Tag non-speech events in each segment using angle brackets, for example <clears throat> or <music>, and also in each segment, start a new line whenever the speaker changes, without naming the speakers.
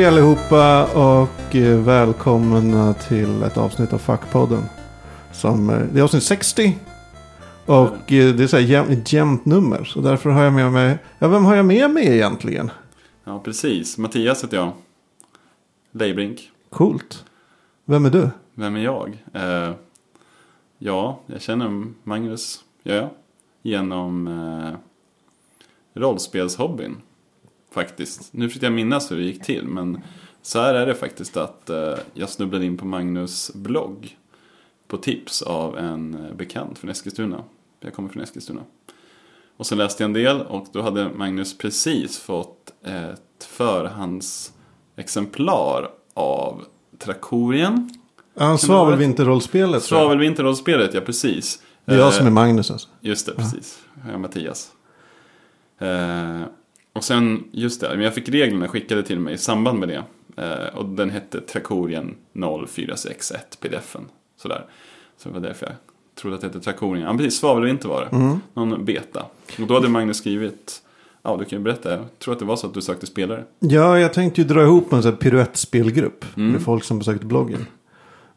Hej allihopa och eh, välkomna till ett avsnitt av Fackpodden. Som, eh, det är avsnitt 60. Och eh, det är så här jäm, ett jämnt nummer. Så därför har jag med mig, ja vem har jag med mig egentligen?
Ja, precis. Mattias heter jag. Leibrink.
Coolt. Vem är du?
Vem är jag? Eh, ja, jag känner Magnus, gör jag. Genom eh, rollspelshobbyn. Faktiskt. Nu försökte jag minnas hur det gick till, men så här är det faktiskt att eh, jag snubblade in på Magnus blogg. På tips av en eh, bekant från Eskilstuna. Jag kommer från Eskilstuna. Och så läste jag en del och då hade Magnus precis fått ett förhandsexemplar av Trakorien.
Ja, Svavelvinterrollspelet.
Svavelvinterrollspelet, ja precis.
Det är jag
Eh,
som är Magnus alltså.
Just det, precis. Jag är Mattias. Och sen, just det, men jag fick reglerna skickade till mig i samband med det. Eh, och den hette Trakorien 0461 pdf-en. Sådär. Så det var därför jag trodde att det hette Trakorien. Ja, precis, svavelvinter var det.
Mm.
Någon beta. Och då hade Magnus skrivit, ja du kan ju berätta, jag tror att det var så att du sökte spelare.
Ja, jag tänkte ju dra ihop en sån här piruettspelgrupp.
Mm.
Med folk som besökte bloggen.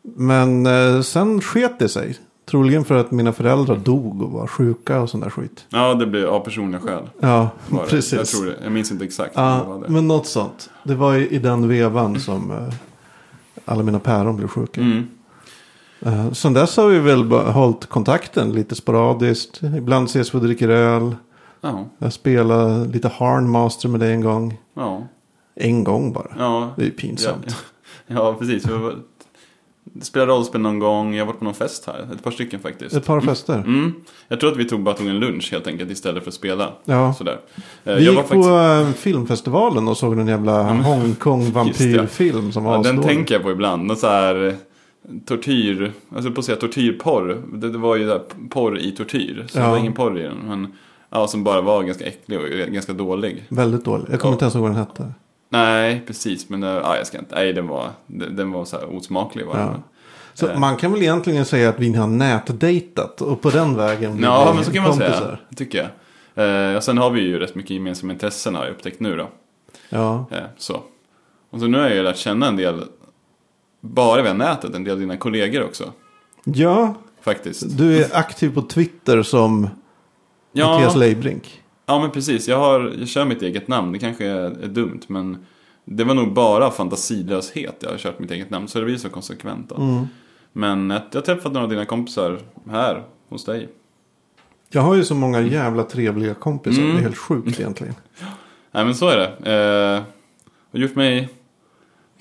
Men eh, sen sket det sig. Troligen för att mina föräldrar dog och var sjuka och sån där skit.
Ja, det blev av personliga skäl.
Ja, <laughs>
det.
precis.
Jag tror det. Jag minns inte exakt. det
Ja,
var det.
men något sånt. Det var i, den vevan som eh, alla mina päron blev sjuka.
Mm.
Uh, sen dess har vi väl hållit kontakten lite sporadiskt. Ibland ses vi och dricker öl.
Ja,
Jag spelade lite Harnmaster med dig en gång.
ja,
En gång bara.
ja.
Det är ju pinsamt.
Ja, <laughs> ja precis. Spelade rollspel någon gång. Jag har varit på någon fest här. Ett par stycken faktiskt.
Ett par fester.
Mm. Jag tror att vi tog, bara tog en lunch helt enkelt istället för att spela.
Ja.
Sådär. Eh,
Vi gick
var faktiskt,
på eh, filmfestivalen och såg en jävla Hongkong-vampyrfilm som var
ja, den tänker jag på ibland. Någon så här eh, tortyr, alltså på att säga tortyrporr. Det, det var ju där porr i tortyr. Så
Ja.
det var ingen porr i den. Men ja, som bara var ganska äcklig och ganska dålig.
Väldigt dålig. Jag kommer
Ja.
inte ens ihåg vad den hette.
Nej, precis. Men eh, ja, jag ska inte. Nej, den var, den, den var så här osmaklig. Var
Ja. Så
Eh.
man kan väl egentligen säga att vi har nätdejtat och på den vägen
Ja, men så kan man
kompisar.
säga. Det tycker jag. Eh, och sen har vi ju rätt mycket gemensamma intressen har jag upptäckt nu då.
Ja.
Eh, så. Och så nu har jag ju lärt känna en del, bara via nätet, en del av dina kollegor också.
ja,
Faktiskt.
du är aktiv på Twitter som Mattias
Ja,
Leibrink.
Ja men precis. Jag, har, jag kör mitt eget namn. Det kanske är, är dumt, men det var nog bara fantasilöshet jag har kört mitt eget namn. Så det blir så konsekvent då.
Mm.
Men jag har träffat några av dina kompisar här hos dig.
Jag har ju så många jävla trevliga kompisar.
Mm.
Det är helt sjukt egentligen. <laughs>
Nej men så är det. Eh, har gjort mig,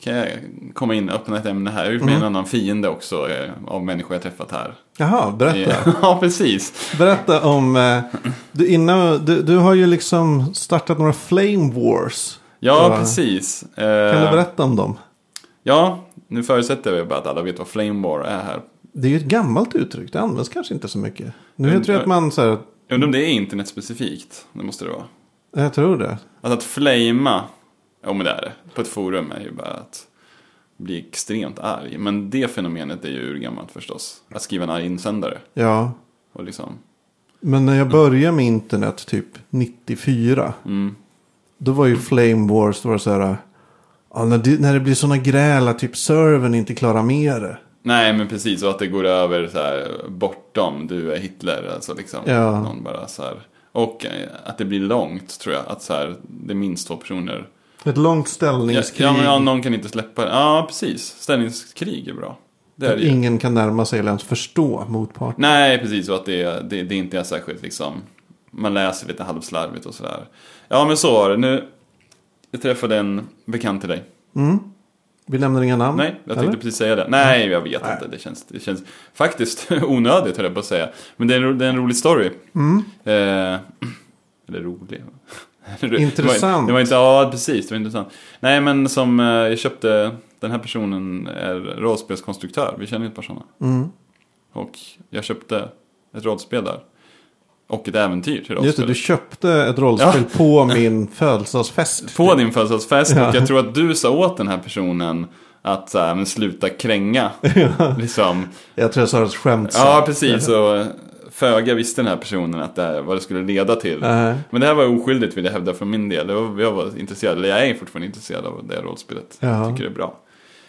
kan jag komma in och öppna ett ämne här. Jag har gjort mig
Mm.
en annan fiende också eh, av människor jag träffat här.
Jaha, berätta. <laughs>
ja, precis.
Berätta om... Eh, du, innan, du, du har ju liksom startat några Flame Wars.
Ja,
Ja.
precis.
Kan
Eh,
du berätta om dem?
Ja, nu förutsätter vi bara att alla vet vad Flame War är här.
Det är ju ett gammalt uttryck. Det används kanske inte så mycket. Nu
Men,
jag tror jag att man så här,
Jag undrar om det är internetspecifikt. Det måste det vara.
Jag tror det.
Alltså att flamea, ja men det är det. På ett forum är ju bara att bli extremt arg. Men det fenomenet är ju urgammalt förstås. Att skriva en arg insändare.
Ja.
Och liksom,
Men när jag började med internet typ 94.
mm,
Då var ju Flame Wars. Då var det så här. Ja, när, det, när det blir sådana gräl att typ servern inte klarar med det.
Nej men precis, och att det går över så här bortom du är Hitler. Alltså liksom.
Ja.
Någon bara så här. Och eh, att det blir långt tror jag. Att så här, det är minst två personer.
Ett långt
Ja,
ställningskrig.
ja, men ja, någon kan inte släppa det. Ja, precis. Ställningskrig är bra. Det är
att
det
ingen kan närma sig eller ens förstå motparten.
Nej, precis. Och att det, det, det inte är särskilt liksom. Man läser lite halvslarvigt och sådär. Ja, men så var det. Nu, jag träffade en bekant till dig.
Mm. Vi lämnar inga namn.
Nej, jag tänkte
eller?
precis säga det. Nej, jag vet
Nej.
inte. Det känns, det känns faktiskt <laughs> onödigt, höll jag på att säga. Men det är, en det är en rolig story.
Mm.
Eh, <clears throat> eller rolig.
Intressant.
Det var inte, ja precis, det var intressant. Nej men som eh, jag köpte, den här personen är rollspelskonstruktör, vi känner ett par sådana.
Mm.
Och jag köpte ett rollspel där. Och ett äventyr till
Just det, du köpte ett rollspel på min födelsedagsfest.
På din födelsedagsfest
Ja.
och jag tror att du sa åt den här personen att så här, men sluta kränga. <laughs> liksom.
Jag tror jag sa det skämt.
Ja, precis. Och föga visste den här personen att det här, vad det skulle leda till.
Nej.
Men det här var oskyldigt vill jag hävda från min del. Jag var, jag var intresserad, eller jag är fortfarande intresserad av det här rollspelet.
Ja.
Jag tycker det är bra.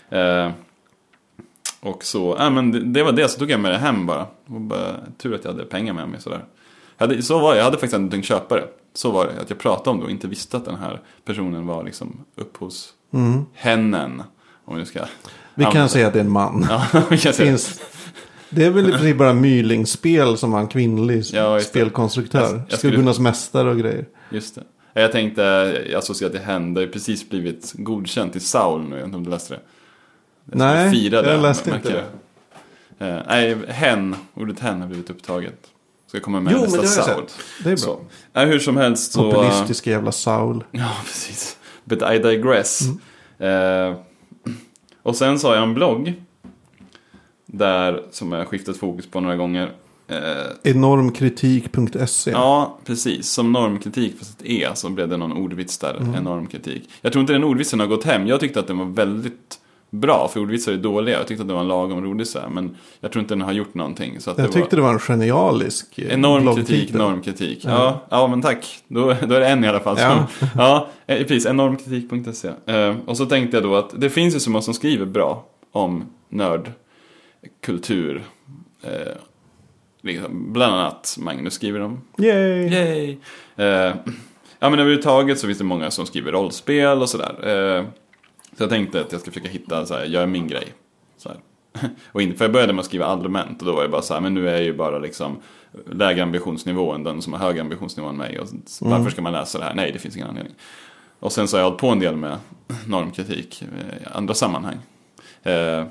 Eh, och så, ja men det, det var det, så tog jag med det hem bara. Och bara tur att jag hade pengar med mig sådär. Hade, så var det, jag hade faktiskt inte tänkt köpa det. Så var det, att jag pratade om det och inte visste att den här personen var liksom upphos
Mm.
hennen. Om vi ska
Vi kan säga att det är en man.
Ja, <laughs> säga
Finns, det är väl i princip bara Mylingspel som har en kvinnlig
Ja, det.
spelkonstruktör.
Jag- jag skulle-
Skuggornas mästare och grejer.
Just det. Jag tänkte, jag associerar till hen, det har precis blivit godkänt i Saul nu, jag vet inte om du läste det? Jag
Nej,
fira
jag
det,
läste inte
jag. Eh, nej, hen, ordet hen har blivit upptaget. Ska komma med
Jo,
i
men
nästa
det har jag
Saul.
Det är bra.
Så. Nej, hur som helst så...
Populistiska jävla Saul. <laughs>
Ja, precis. But I digress.
Mm.
Eh, och sen så har jag en blogg. Där, som jag skiftat fokus på några gånger. Eh,
Enormkritik.se.
Ja, precis. Som normkritik fast ett E så blev det någon ordvits där.
Mm.
Enorm kritik. Jag tror inte den ordvitsen har gått hem. Jag tyckte att den var väldigt bra. För ordvitsar är dåliga. Jag tyckte att det var en lagom rolig så här, Men jag tror inte den har gjort någonting. Så att
Jag
det
tyckte
var
det var en genialisk eh,
enorm kritik, normkritik.
Ja.
Ja. Ja, men tack. Då, då är det en i alla fall. Som,
Ja.
ja, eh, precis. Enormkritik.se. Eh, och så tänkte jag då att det finns ju så många som skriver bra om nördkultur. Eh, liksom, bland annat Magnus skriver om
Yay!
Yay! Eh, ja men överhuvudtaget så finns det många som skriver rollspel och sådär. Eh, så jag tänkte att jag ska försöka hitta, så här, gör min grej. Så här. <laughs> och inte, för jag började med att skriva allmänt och då var det bara så här, men nu är jag ju bara liksom lägre ambitionsnivå än den som har högre ambitionsnivå än mig. Och så, Varför ska man läsa det här? Nej, det finns ingen anledning. Och sen så har jag hållit på en del med normkritik eh, i andra sammanhang. Eh,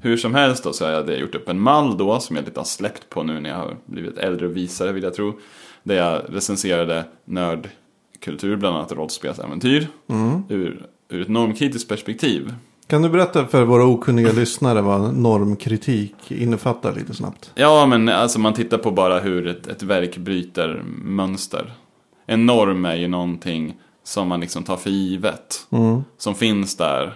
hur som helst då så har jag gjort upp en mall då som jag lite har släppt på nu när jag har blivit äldre och visare vill jag tro. Där jag recenserade nördkultur, bland annat rollspelsäventyr,
Mm.
ur, ur ett normkritiskt perspektiv.
Kan du berätta för våra okunniga lyssnare vad normkritik innefattar lite snabbt?
Ja, men alltså man tittar på bara hur ett, ett verk bryter mönster. En norm är ju någonting som man liksom tar för givet.
Mm.
Som finns där.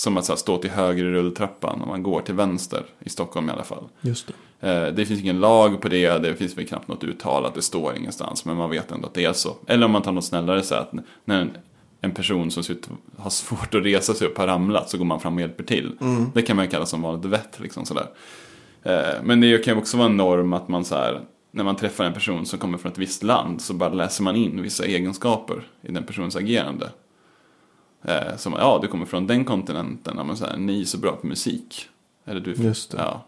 Som att så här, stå till höger i rulltrappan om man går till vänster. I Stockholm i alla fall.
Just det.
Eh, Det finns ingen lag på det, det finns väl knappt något uttalat, det står ingenstans. Men man vet ändå att det är så. Eller om man tar något snällare så att när en, en person som ser ut att ha svårt att resa sig upp har ramlat så går man fram och hjälper till. Det kan man ju kalla som vanligt vett. Liksom sådär. Eh, Men det kan ju också vara en norm att man så här, när man träffar en person som kommer från ett visst land så bara läser man in vissa egenskaper i den personens agerande. Eh, Som, ja, du kommer från den kontinenten, ja, men så här, ni är så bra på musik. Eller du,
Just det.
Ja.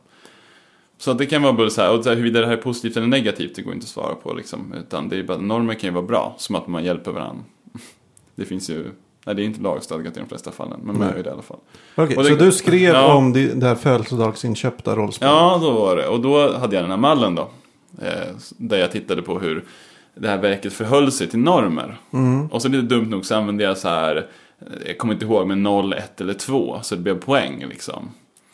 Så det kan vara både så här, och så här, huruvida det här är positivt eller negativt, det går inte att svara på liksom. Utan det är bara, normer kan ju vara bra, som att man hjälper varandra. <laughs> Det finns ju, nej det är inte lagstadgat i de flesta fallen, men man
Nej.
gör det i alla fall.
Okej,
det-
så du skrev
Ja.
om det det här födelsedagsinköpta rollspelet?
Ja, då var det. Och då hade jag den här mallen då. Eh, där jag tittade på hur det här verket förhöll sig till normer.
Mm.
Och så lite dumt nog så använde jag så här, jag kommer inte ihåg, men 0, 1 eller 2. Så det blev poäng liksom.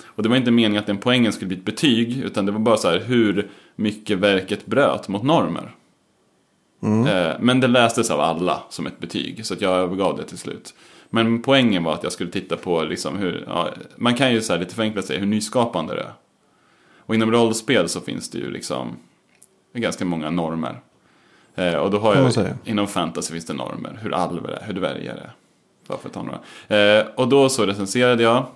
Och det var inte meningen att den poängen skulle bli ett betyg, utan det var bara så här hur mycket verket bröt mot normer.
Mm.
Eh, Men det lästes av alla som ett betyg, så jag övergav det till slut. Men poängen var att jag skulle titta på liksom hur, ja, man kan ju så lite förenklat säga hur nyskapande det är. Och inom rollspel så finns det ju liksom ganska många normer. Eh, och då har jag, inom fantasy finns det normer, hur alver är, hur dvärgar är. Bara för att ta några. Eh, och då så recenserade jag,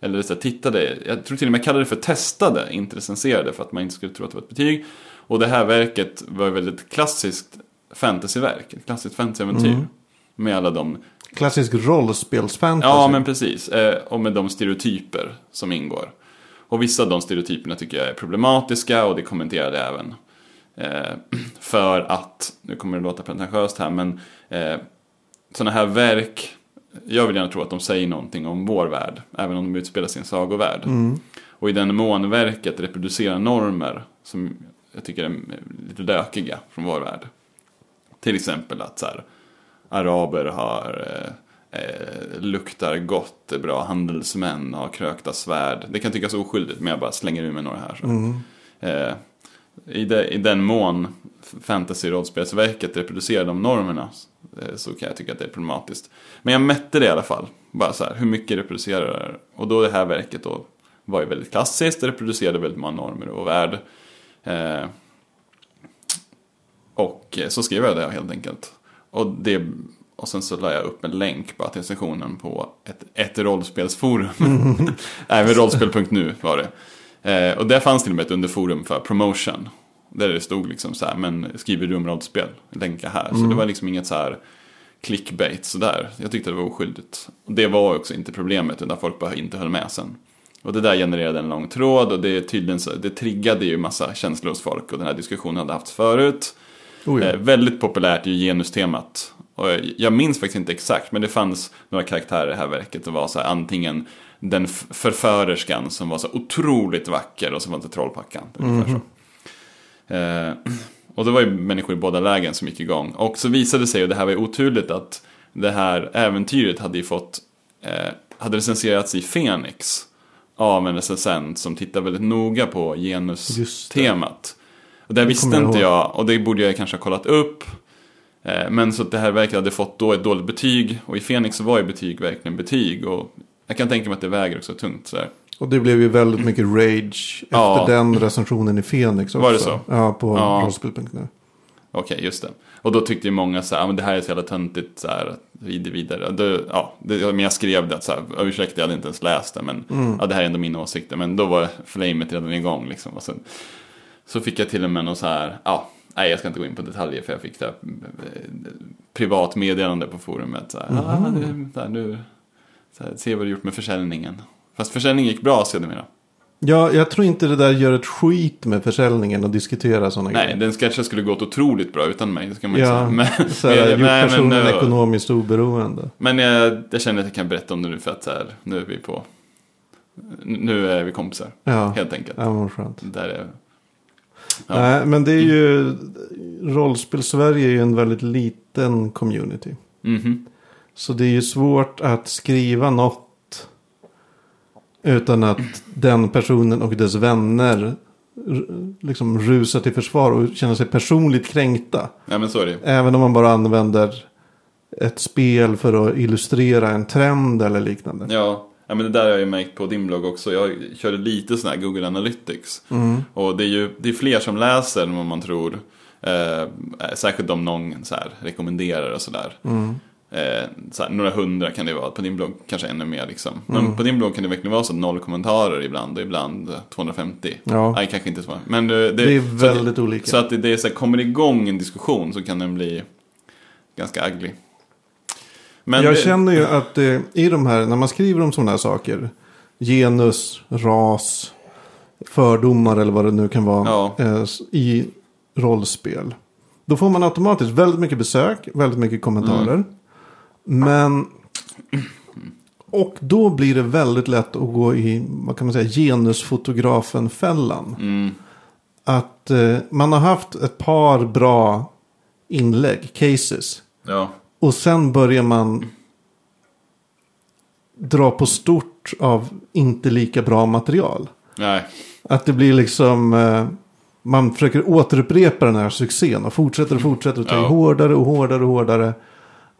eller så tittade, jag tror till och med jag kallade det för testade, inte recenserade för att man inte skulle tro att det var ett betyg. Och det här verket var väldigt klassiskt fantasyverk, ett klassiskt fantasyäventyr.
Mm.
Med alla de
Klassisk rollspelsfantasy.
Ja, men precis. Eh, och med de stereotyper som ingår. Och vissa av de stereotyperna tycker jag är problematiska och det kommenterade jag även. Eh, <clears throat> för att, nu kommer det låta pretentiöst här, men eh, sådana här verk, jag vill gärna tro att de säger någonting om vår värld, även om de utspelar en sagovärld.
Mm.
Och i den mån verket reproducerar normer som jag tycker är lite lökiga från vår värld. Till exempel att så här, araber har, eh, eh, luktar gott, är bra handelsmän, har krökta svärd. Det kan tyckas oskyldigt men jag bara slänger ur mig några här. Så.
Mm.
Eh, i, de, I den mån fantasy-rollspelsverket reproducerar de normerna så kan jag tycka att det är problematiskt. Men jag mätte det i alla fall. Bara så här, hur mycket reproducerar det? Och då det här verket då var ju väldigt klassiskt, det reproducerade väldigt många normer och värld. Eh, Och eh, så skrev jag det helt enkelt. Och, det, och sen så la jag upp en länk bara till sessionen på ett, ett rollspelsforum. <laughs> Men rollspel.nu var det. Eh, och där fanns till och med ett underforum för promotion. Där det stod liksom så här, men skriver du om rollspel? Länka här. Så det var liksom inget så här clickbait sådär. Jag tyckte det var oskyldigt. Och det var också inte problemet, utan folk bara inte höll med sen. Och det där genererade en lång tråd och det, är tydligen det triggade ju massa känslor hos folk. Och den här diskussionen hade haft förut.
Oh, ja.
Eh, väldigt populärt i genustemat. Och jag- jag minns faktiskt inte exakt, men det fanns några karaktärer i det här verket. Det var så här, antingen den förförerskan som var så otroligt vacker och så var det trollpackan. Ungefär så. Eh, <clears throat> och det var ju människor i båda lägen som gick igång. Och så visade det sig, och det här var ju oturligt, att det här äventyret hade ju fått, eh, hade recenserats i Phoenix av en recensent som tittar väldigt noga på genustemat. Och det
Det
visste
jag
inte jag, och det borde jag kanske ha kollat upp. Eh, Men så att det här verket hade fått då ett dåligt betyg, och i så var ju betyg verkligen betyg. Och jag kan tänka mig att det väger också tungt sådär.
Och det blev ju väldigt mycket rage efter
Ja.
den recensionen i Phoenix också.
Var det så?
Ja, på
Ja.
rollspel.nu.
Okej, just det. Och då tyckte ju många så här, "Ah, men det här är så jävla töntigt så här, vid vidare. Och Det, ja, det, men jag skrev det så här, "Ja, ursäkta jag hade inte ens läst det, men ja, det här är ändå mina åsikter. Men då var flamet redan igång liksom. Och sen, så fick jag till och med någon så här, ja, nej jag ska inte gå in på detaljer för jag fick det eh, privat meddelande på forumet. Så här, ah, det, så här, nu, så här, se vad du gjort med försäljningen. Fast försäljningen gick bra sedermera.
Ja, jag tror inte det där gör ett skit med försäljningen och diskutera sådana
Nej,
grejer.
den kanske skulle gått otroligt bra utan mig, det ska man
Ja.
Men,
så här, <laughs>
men-
gjort
nej, men,
personen
eh,
ekonomiskt oberoende.
Men jag, jag känner att jag kan berätta om det nu för att så här, nu är vi på... Nu är vi kompisar,
Ja,
helt enkelt.
ja vad skönt.
Där är, Ja.
Nej, men det är ju... Rollspel-Sverige är ju en väldigt liten community.
Mhm.
Så det är ju svårt att skriva något utan att den personen och dess vänner liksom rusar till försvar och känner sig personligt kränkta.
Ja men så är det.
Även om man bara använder ett spel för att illustrera en trend eller liknande.
Ja, ja, men det där har jag ju märkt på din blogg också. Jag körde lite sån här Google Analytics.
Mm.
Och det är ju det är fler som läser än vad man tror. Eh, särskilt om någon så här, rekommenderar och sådär.
Mm.
Eh, så här, några hundra kan det vara, på din blogg kanske ännu mer liksom. Men
Mm.
på din blogg kan det verkligen vara så noll kommentarer ibland och ibland eh, 250.
Ja.
Nej, kanske inte så. Men eh, det,
Det är
så
väldigt olika.
Så att det, det är så här, kommer det igång en diskussion så kan den bli ganska ugly. Men
jag
det,
känner ju att eh, i de här, när man skriver om sådana här saker. Genus, ras, fördomar eller vad det nu kan vara.
Ja.
Eh, I rollspel. Då får man automatiskt väldigt mycket besök, väldigt mycket kommentarer.
Mm.
Men... Och då blir det väldigt lätt att gå i, vad kan man säga, genusfotografen-fällan.
Mm,
Att eh, man har haft ett par bra inlägg, cases.
ja,
Och sen börjar man dra på stort av inte lika bra material.
nej,
Att det blir liksom, eh, man försöker återupprepa den här succén och fortsätter och fortsätter och tar
Ja.
hårdare och hårdare och hårdare.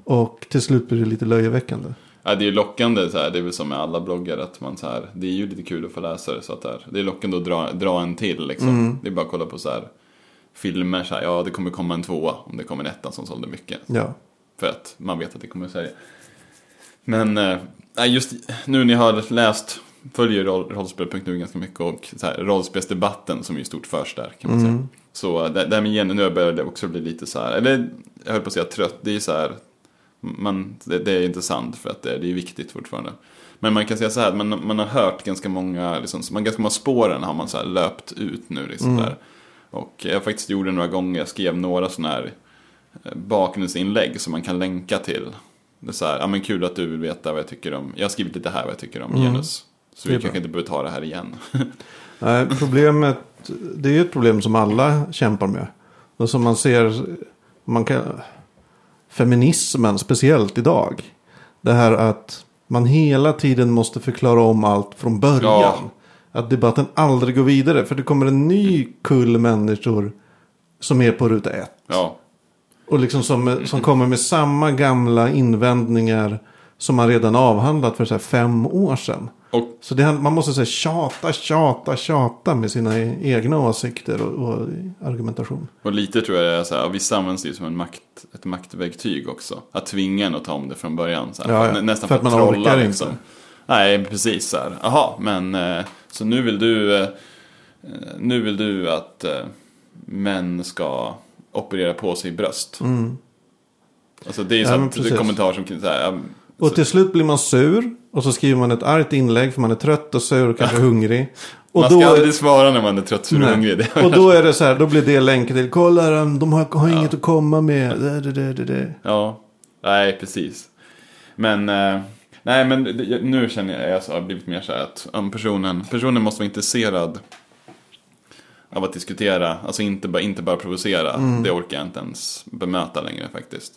Och till slut blir det lite löjeväckande.
ja, det är ju lockande så här, det är väl som med alla bloggar att man så här, det är ju lite kul att få läsa det så att det är, det är lockande att dra, dra en till liksom.
Mm.
Det är bara att kolla på så här filmer så här, ja det kommer komma en tvåa om det kommer en etta som sålde mycket.
Ja.
För att man vet att det kommer att sälja. Men eh, just nu när jag har läst, följer roll, rollspel.nu ganska mycket och så här, rollspelsdebatten som är stort förs där kan man säga. Så eh, det, här med gen, nu börjar det också bli lite så här, eller jag höll på att säga trött, det är så här, man, det, det är intressant för att det, det är viktigt fortfarande. Men man kan säga så här, man, man har hört ganska många, liksom, man, ganska många spåren har man så här löpt ut nu. Liksom, där. Och jag faktiskt gjorde några gånger, jag skrev några sådana här eh, bakgrundsinlägg som man kan länka till. Det är så här, ja men kul att du vill veta vad jag tycker om, jag har skrivit lite här vad jag tycker om genus. Så vi kanske inte behöver ta det här igen. <laughs>
Nej, problemet, det är ju ett problem som alla kämpar med. Och som man ser, man kan, feminismen speciellt idag. Det här att man hela tiden måste förklara om allt från början.
Ja.
Att debatten aldrig går vidare. För det kommer en ny kull människor som är på ruta ett.
ja,
Och liksom som, som kommer med samma gamla invändningar som man redan avhandlat för så här fem år sedan.
Och
Så det, man måste säga tjata, tjata, tjata med sina e- egna åsikter och, och argumentation.
Och lite tror jag det är så här, vissa används det ju som en makt, ett maktverktyg också. Att tvinga en att ta om det från början. Så här,
Ja, ja.
nä- Nästan
För att man
trolla
orkar
liksom.
inte.
Nej, precis så här. Jaha, men eh, så nu vill du, eh, nu vill du att eh, män ska operera på sig bröst. Alltså det är ju
Ja,
så
men
att det är
precis.
kommentar som kan säga,
Och till slut blir man sur. Och så skriver man ett argt inlägg för man är trött och sur och kanske <laughs> hungrig. Och
man ska aldrig svara när man är trött sur och hungrig.
Och då är det så här, då blir det länken till. Kolla de, har, har inget att komma med. Det, det, det, det, det.
Ja, nej precis. Men, eh, nej men nu känner jag att jag har blivit mer så här att om personen, personen måste vara intresserad av att diskutera, alltså inte bara, inte bara provocera. Det orkar jag inte ens bemöta längre faktiskt.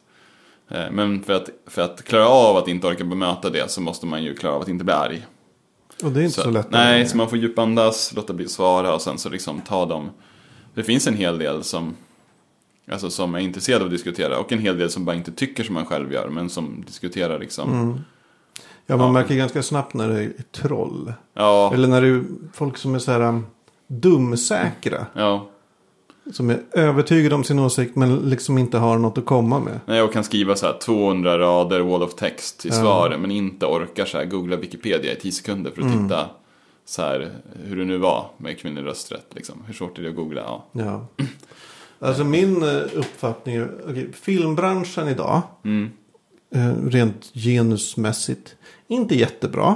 Eh, Men för att, för att klara av att inte orka bemöta det så måste man ju klara av att inte bli arg.
Och det är inte så, lätt.
Nej, så man får djupandas, låta bli att svara och sen så liksom ta dem. Det finns en hel del som, alltså som är intresserade av att diskutera och en hel del som bara inte tycker som man själv gör men som diskuterar liksom.
Mm. Ja, man
Ja.
märker ganska snabbt när det är troll.
Ja,
Eller när det är folk som är så här um, dumsäkra.
ja.
Som är övertygade om sin åsikt men liksom inte har något att komma med.
Nej, Jag kan skriva så här 200 rader wall of text i
Ja.
svar men inte orkar så här googla Wikipedia i 10 sekunder för att
Mm.
titta så här hur det nu var med kvinnlig rösträtt liksom. Hur svårt är det att googla? Ja.
Ja. Alltså min eh, uppfattning är, okej, filmbranschen idag,
Mm.
eh, rent genusmässigt, inte jättebra.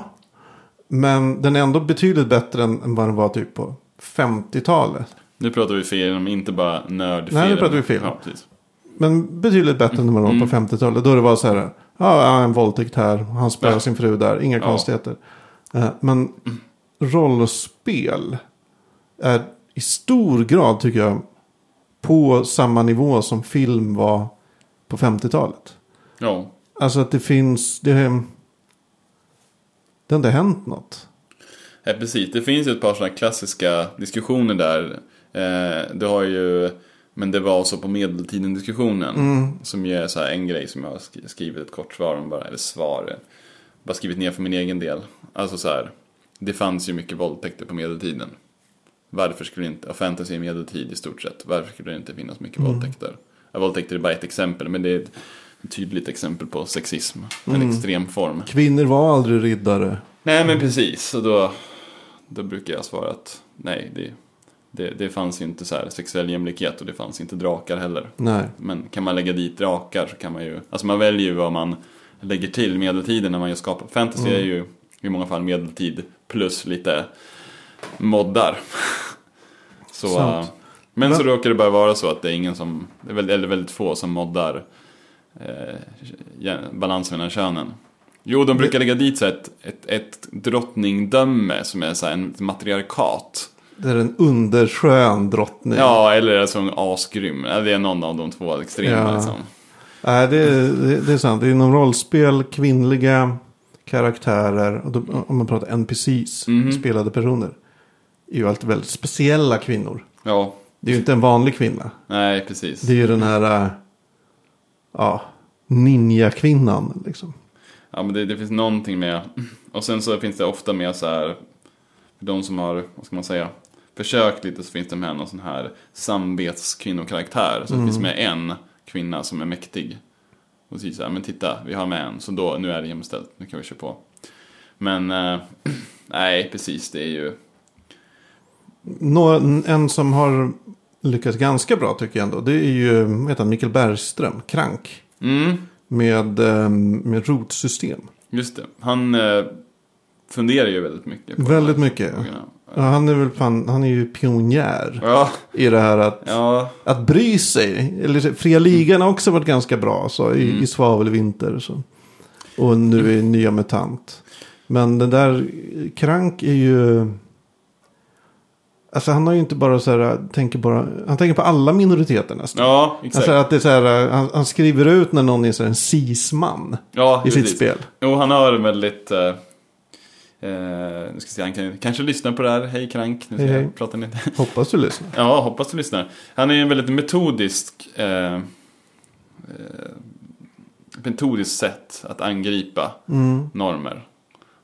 Men den är ändå betydligt bättre än vad den var typ på 50-talet.
Nu pratar vi film, inte bara nördfilm.
Nej, nu pratar vi film.
Ja.
Men betydligt bättre än vad den var på 50-talet. Då det var så här, ja, en våldtäkt här, han spöar
Ja.
sin fru där, inga
Ja.
konstigheter. Eh, Men rollspel är i stor grad, tycker jag, på samma nivå som film var på 50-talet.
Ja.
Alltså att det finns, det, det har inte hänt något.
Ja, precis. Det finns ett par sådana klassiska diskussioner där. Eh, du har ju, men det var så på medeltiden diskussionen. Som ju är så här en grej som jag har sk- skrivit ett kort svar om bara, eller svar. Bara skrivit ner för min egen del. Alltså så här, det fanns ju mycket våldtäkter på medeltiden. Varför skulle inte, och fantasy i medeltid i stort sett, varför skulle det inte finnas mycket våldtäkter? Ja, våldtäkter är bara ett exempel, men det är ett tydligt exempel på sexism. En extrem form.
Kvinnor var aldrig riddare.
Nej men precis, och då, då brukar jag svara att nej, det, det, det fanns ju inte så här sexuell jämlikhet och det fanns inte drakar heller.
Nej.
Men kan man lägga dit drakar så kan man ju, alltså man väljer ju vad man lägger till medeltiden när man gör skapar. Fantasy är ju i många fall medeltid plus lite moddar. <laughs> så, äh, men
Men-
så råkar det bara vara så att det är ingen som, eller väldigt få som moddar eh, balansen mellan könen. Jo, de brukar lägga dit så ett, ett, ett drottningdöme som är så här en matriarkat.
Det är en underskön drottning.
Ja, eller alltså en asgrym. Det är någon av de två extrema
Ja.
liksom.
Nej, det, det, det är sant. Inom rollspel, kvinnliga karaktärer, och då, om man pratar NPCs,
Mhm.
spelade personer, är ju alltid väldigt speciella kvinnor.
Ja,
Det är ju inte en vanlig kvinna.
nej precis.
Det är ju den här, äh, ja, ninja-kvinnan liksom.
Ja, men det, det finns någonting med, och sen så finns det ofta med så här, för de som har, vad ska man säga, försökt lite så finns det med någon sån här samvetskvinnokaraktär. Så det finns med en kvinna som är mäktig. Och säger så här, men titta, vi har med en, så då, nu är det jämställt, nu kan vi köra på. Men, eh, <clears throat> nej precis, det är ju,
Nå, en som har lyckats ganska bra tycker jag ändå. Det är ju, vad heter han, Mikael Bergström, Krank.
mm,
Med, ähm, med rotsystem.
just det. Han eh, funderar ju väldigt mycket. På
Väldigt mycket.
frågorna.
Ja, han är väl fan, han är ju pionjär
Ja,
i det här att,
ja,
att bry sig. Eller Fria Ligan har också varit ganska bra så, i,
Mm.
i Svavelvinter. Så. Och nu i Nya Mutant. Men den där Krank är ju... Alltså han har ju inte bara så här, tänker bara, han tänker på alla minoriteter nästan.
ja exakt.
Alltså att det är så här, han, han skriver ut när någon är så här en cisman
ja,
i sitt
precis.
spel.
Jo, han har en väldigt... Eh, eh, nu ska se, han kan, kanske lyssnar på det här. Hej Krank, nu ska
Hej,
jag
hej.
prata lite.
Hoppas du lyssnar. <laughs>
Ja, hoppas du lyssnar. Han är en väldigt metodisk... Eh, eh, metodiskt sätt att angripa
Mm.
normer.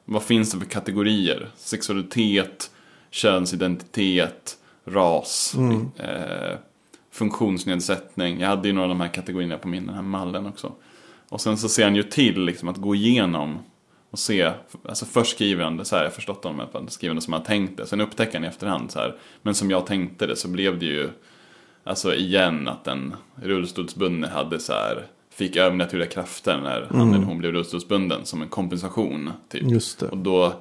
vad finns det för kategorier? Sexualitet, könsidentitet, ras, eh, funktionsnedsättning. Jag hade ju några av de här kategorierna på min den här mallen också. Och sen så ser han ju till liksom att gå igenom och se, alltså först skriver han det så här, jag förstått honom att han skriver det som han tänkt det. Sen upptäcker han i efterhand så här, men som jag tänkte det så blev det ju, alltså igen att den rullstolsbundne hade så här, fick övernaturliga krafter när han eller hon blev rullstolsbunden som en kompensation. Typ.
Just det.
Och då,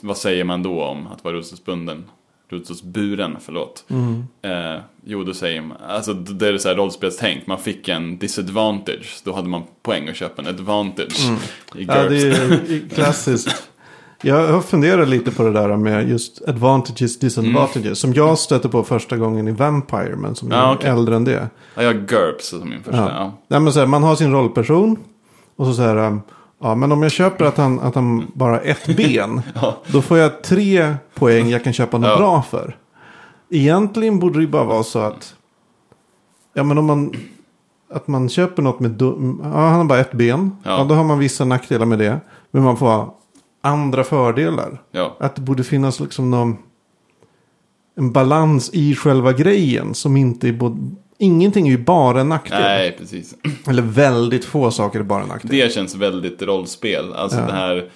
vad säger man då om att vara rullstolsbunden? Rullstolsburen, förlåt.
Mm.
Eh, säger man, alltså det är så här rollspelstänk, man fick en disadvantage, då hade man poäng att köpa en advantage GURPS.
Ja, det är klassiskt. Jag har funderat lite på det där med just advantages, disadvantages. Som jag stötte på första gången i Vampire, men som
Mm. Ja,
är
okej.
äldre än det.
Ja, jag har GURPS som min första.
Ja.
Ja.
Nej, men så här, man har sin rollperson. Och så säger um, ja men om jag köper att han, att han bara har ett <laughs> ben.
Ja.
Då får jag tre poäng jag kan köpa något
Ja.
bra för. Egentligen borde det bara vara så att. Ja men om man. Att man köper något med. du- Ja han har bara ett ben. Ja.
Ja.
då har man vissa nackdelar med det. Men man får andra fördelar.
ja.
Att det borde finnas liksom någon. En balans i själva grejen. Som inte är både. Ingenting är ju bara en nackdel.
Nej, precis.
Eller väldigt få saker är bara en nackdel.
Det känns väldigt rollspel. Alltså
Ja.
det här,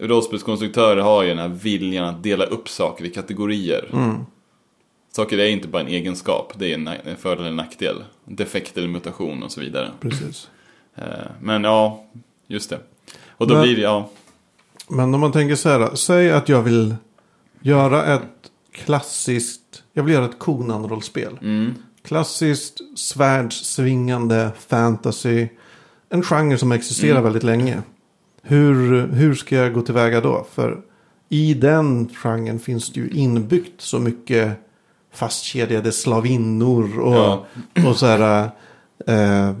rollspelskonstruktörer har ju den här viljan att dela upp saker i kategorier.
Mm.
Saker är inte bara en egenskap, det är en, en fördel eller nackdel. Defekt eller mutation och så vidare.
Precis.
Eh, Men ja, just det. Och då
Men-
blir det, ja.
Men om man tänker så här. Säg att jag vill göra ett klassiskt. Jag vill göra ett Conan-rollspel.
Mm,
Klassiskt svärdssvingande fantasy. En genre som existerar
Mm.
väldigt länge. Hur, hur ska jag gå tillväga då? För i den genren finns det ju inbyggt så mycket fastkedjade slavinnor och,
Ja.
och så här eh,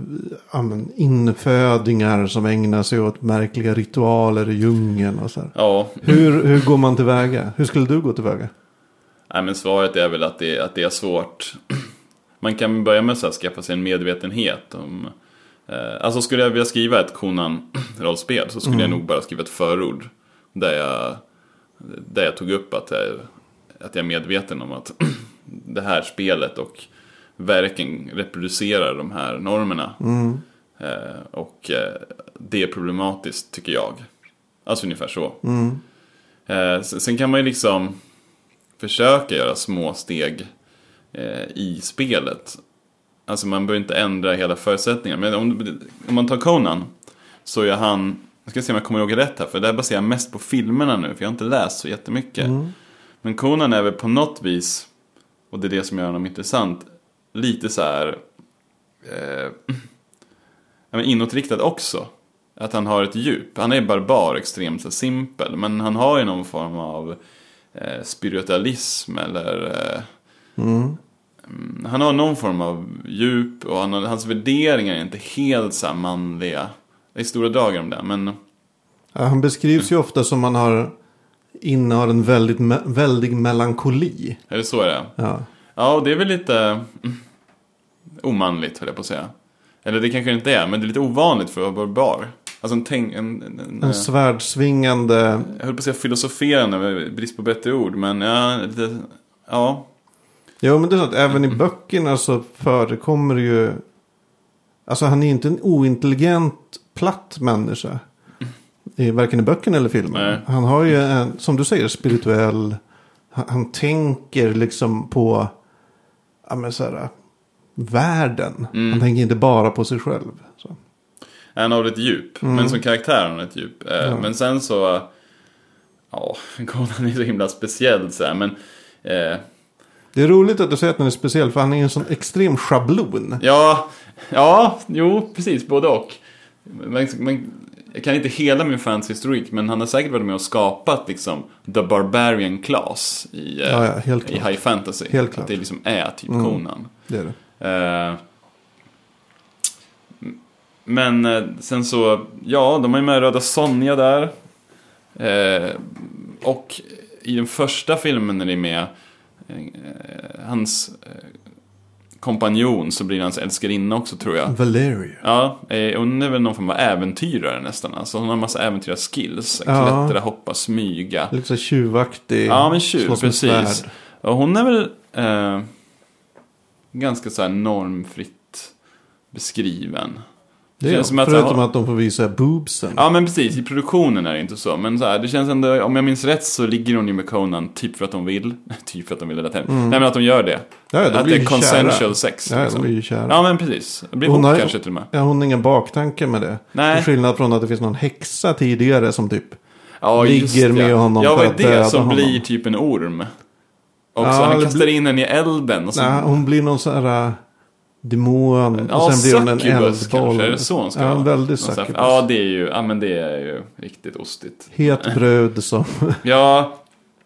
ja, men infödingar som ägnar sig åt märkliga ritualer i djungeln och så
ja.
Hur, hur går man tillväga? Hur skulle du gå tillväga?
Nej, men svaret är väl att det, att det är svårt. Man kan börja med att skaffa sig en medvetenhet om... Eh, alltså skulle jag vilja skriva ett Conan-rollspel så skulle jag nog bara skriva ett förord. Där jag, där jag tog upp att jag, att jag är medveten om att <clears throat> det här spelet och verken reproducerar de här normerna. Eh, och eh, det är problematiskt tycker jag. Alltså ungefär så. Eh, sen, sen kan man ju liksom försöka göra små steg i spelet. Alltså man behöver inte ändra hela förutsättningarna. Men om, om man tar Conan så är han, jag ska se om jag kommer ihåg rätt här, för det här baserar jag mest på filmerna nu, för jag har inte läst så jättemycket. Men Conan är väl på något vis, och det är det som gör honom intressant, lite så här eh, <clears throat> inåtriktad också. Att han har ett djup. Han är barbar, extremt så simpel. Men han har ju någon form av eh, spiritualism eller... Eh, mm, han har någon form av djup och han har, hans värderingar är inte helt så manliga. Det är stora drag om det, men...
Ja, han beskrivs ju ofta som man har innehar en väldigt, me- väldig melankoli.
Är det så är det?
Ja.
Ja, och det är väl lite mm, omanligt, höll jag på att säga. Eller det kanske inte är, men det är lite ovanligt för att vara barbar. Alltså en tänk... En, en, en,
En svärdsvingande.
jag höll på att säga filosoferande, brist på bättre ord, men ja, lite... Ja,
Jo men det är så att även i böckerna så förekommer det ju. Alltså han är inte en ointelligent platt människa. I, varken i böckerna eller filmen. Han har ju en, som du säger, spirituell. Han, han tänker liksom på. Ja men så här. Världen. Han tänker inte bara på sig själv. Så.
Han har ett djup, men som karaktär har han ett djup. Eh, Men sen så, ja, <laughs> Conan är så himla speciell så här, men eh,
Det är roligt att du säger att den är speciell. För han är en sån extrem schablon.
ja, ja, jo, precis, både och. Men, men, jag kan inte hela min fantasy-historik, men han har säkert varit med och skapat liksom The Barbarian Class i, eh,
Ja, ja,
i. High Fantasy.
Helt
Att
klart.
det liksom är typ Conan.
Det är det.
Eh, men eh, sen så, ja, de har ju med Röda Sonja där. Eh, och i den första filmen när det är med, hans eh, kompanjon så blir hans älskarinna också tror jag.
Valeria.
Ja, eh, hon är väl någon form av äventyrare nästan. Alltså hon har en massa äventyrarskills.
Ja.
Klättra, hoppa, smyga.
Lite så tjuvaktig.
Ja, men tjuv, precis. Och hon är väl eh, ganska så här normfritt beskriven.
Det är,
känns som att-
förutom att de får visa boobsen.
Ja, men precis. I produktionen är det inte så. Men så här, det känns ändå, om jag minns rätt så ligger hon ju med Conan typ för att de vill. <laughs> typ för att de vill, eller mm. Nej, men att de gör det.
Ja, de
att det är consensual
kära.
sex.
Ja,
liksom.
de blir ju kära.
Ja, men precis. Det blir
Hon har-
kanske till och med.
Ja, hon har ingen baktanke med det.
Nej.
Till skillnad från att det finns någon häxa tidigare som typ...
Ja,
ligger
det.
med honom
Ja,
för
vad är
att
det
döda
som
honom.
blir typ en orm? Också,
Ja,
han kastar
blir-
in den i elden och så...
Nej, hon blir någon sån här demon.
Ja,
och sen blir hon en eldboll.
kanske, är det så hon ska
Ja,
vara?
en väldig
Någon sån här-
succubus.
Ja, det är ju, ja men det är ju riktigt ostigt.
Het <laughs> brud som...
Ja,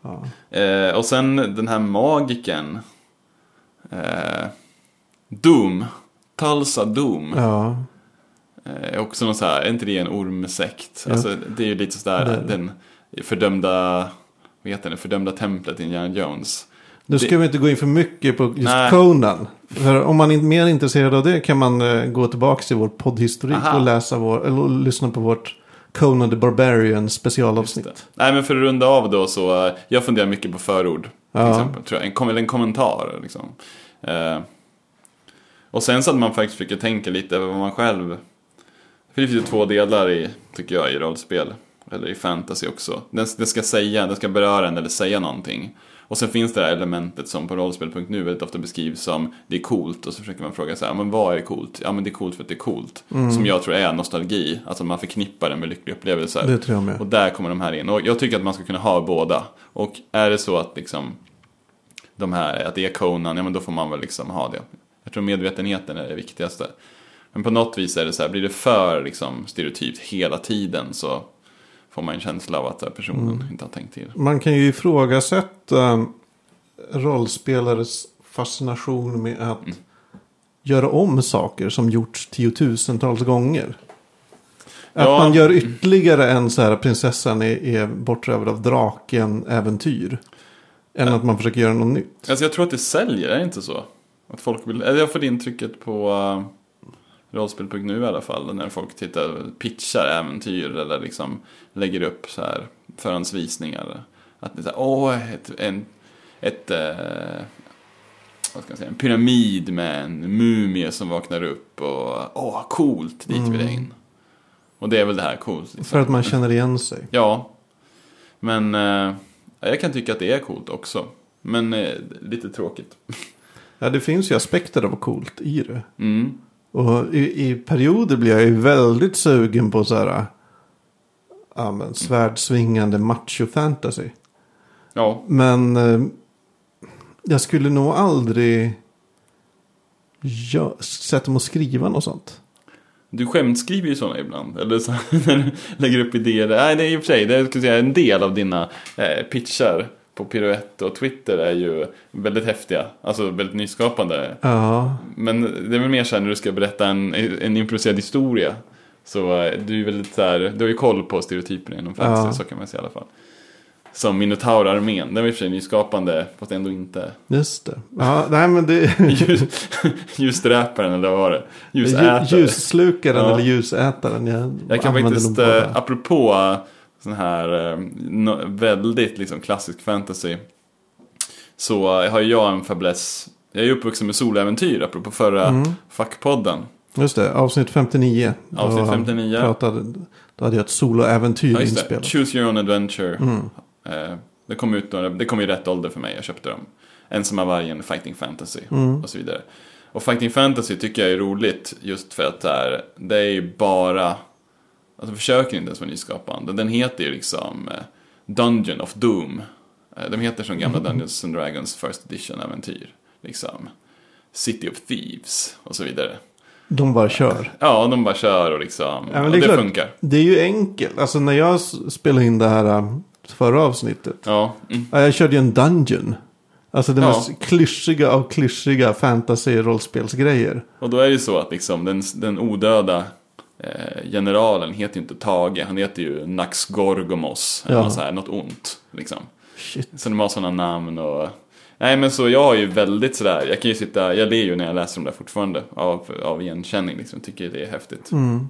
ja.
eh, och sen den här magiken. Eh, Doom. Tulsa Doom.
ja.
Eh, också någon så här, är inte det en ormsekt?
Ja.
Alltså, det är ju lite sådär,
Det
den fördömda, vad heter det, fördömda templet i Indiana Jones.
Nu ska
Det-
vi inte gå in för mycket på just
Nej.
Conan. För om man är mer intresserad av det kan man eh, gå tillbaka till vår poddhistorik
Aha.
och läsa vår, eller lyssna på vårt Conan the Barbarian specialavsnitt.
det. Nej men för att runda av då så, eh, jag funderar mycket på förord. Till
Ja.
exempel, tror jag. En, kom- eller en kommentar liksom. Eh, och sen så att man faktiskt försöker tänka lite över vad man själv... För det finns ju två delar i, tycker jag, i rollspel. Eller i fantasy också. Den, den ska säga, den ska beröra en eller säga någonting. Och sen finns det här elementet som på rollspel.nu väldigt ofta beskrivs som det är coolt och så försöker man fråga så här, men vad är coolt? Ja men det är coolt för att det är coolt. Som jag tror är nostalgi, alltså man förknippar det med lyckliga upplevelser.
Det tror jag med.
Och där kommer de här in. Och jag tycker att man ska kunna ha båda. Och är det så att liksom de här, att det är Conan, ja men då får man väl liksom ha det. Jag tror medvetenheten är det viktigaste. Men på något vis är det så här, blir det för liksom stereotypt hela tiden så får man en känsla av att personen
Mm.
inte har tänkt till.
Man kan ju ifrågasätta rollspelares fascination med att
Mm.
göra om saker som gjorts tiotusentals gånger. Att
Ja.
man gör ytterligare en så här prinsessan är, är bortrövad av draken-äventyr. Än att man försöker göra något nytt.
Alltså jag tror att det säljer, är det inte så? Att folk vill, eller jag får det intrycket på uh, rollspel.nu i alla fall. När folk tittar, pitchar äventyr eller liksom lägger upp så här förhandsvisningar. Att det är så här, åh, ett, en, ett, eh, vad ska jag säga, en pyramid med en mumie som vaknar upp och åh, coolt, dit vill jag in. Och det är väl det här coolt. Liksom.
För att man känner igen sig.
Ja, men eh, jag kan tycka att det är coolt också. Men eh, lite tråkigt.
Ja, det finns ju aspekter av coolt i det.
Mm.
Och i, i perioder blir jag ju väldigt sugen på så här. Ja, men svärdsvingande macho-fantasy.
Ja,
Men eh, jag skulle nog aldrig gö- sätta mig och skriva något sånt.
du skämtskriver ju sådana ibland. Eller så, <laughs> när du lägger upp idéer. Nej, det är i och för sig, det är, en del av dina eh, pitchar på Pirouette och Twitter är ju väldigt häftiga. Alltså väldigt nyskapande.
Ja,
Men det är väl mer så här när du ska berätta en, en improviserad historia. Så eh, du är väldigt så här, du har ju koll på stereotyperna inom fantasy,
Ja.
så kan man säga i alla fall. Som Minotaur-armén, den var i och för sig nyskapande, fast ändå inte.
just det. Ja, nej men det <laughs>
Ljus, ljusdräparen eller vad var det? Ljusätare.
Ljus, ljusslukaren
Ja.
eller ljusätaren. Jag,
Jag kan faktiskt, eh, apropå sån här eh, väldigt liksom klassisk fantasy. Så har jag en fäbless. Jag är uppvuxen med soläventyr, apropå förra
Mm.
fackpodden.
Just det, avsnitt 59.
Avsnitt
Då
59.
Pratade, då hade jag ett soloäventyr
Ja,
inspelat.
Choose your own adventure.
Mm.
Eh, det kom ut några, det kom i rätt ålder för mig, jag köpte dem. Ensamma vargen, Fighting Fantasy
Mm.
och så vidare. Och Fighting Fantasy tycker jag är roligt just för att det är, det är bara, alltså försöker inte ens vara nyskapande. Den heter ju liksom eh, Dungeon of Doom. Eh, de heter som gamla. <laughs> Dungeons and Dragons First Edition-äventyr. Liksom City of Thieves och så vidare.
De bara kör.
Ja, de bara kör och liksom,
Ja, men
och
det
det
klart.
funkar.
Det är ju enkelt. Alltså när jag spelade in det här äh, förra avsnittet.
Ja, mm.
Ja, jag körde ju en dungeon. Alltså det
Ja.
mest klyschiga av klyschiga fantasy-rollspelsgrejer.
Och då är det ju så att liksom den, den odöda eh, generalen heter ju inte Tage, han heter ju Nax Gorgomos. Eller
Ja.
något, så här, något ont. Liksom.
Shit.
Så de har sådana namn och Nej men så jag har ju väldigt sådär, jag kan ju sitta, jag ler ju när jag läser dem där fortfarande av, av igenkänning liksom, tycker det är häftigt.
Mm.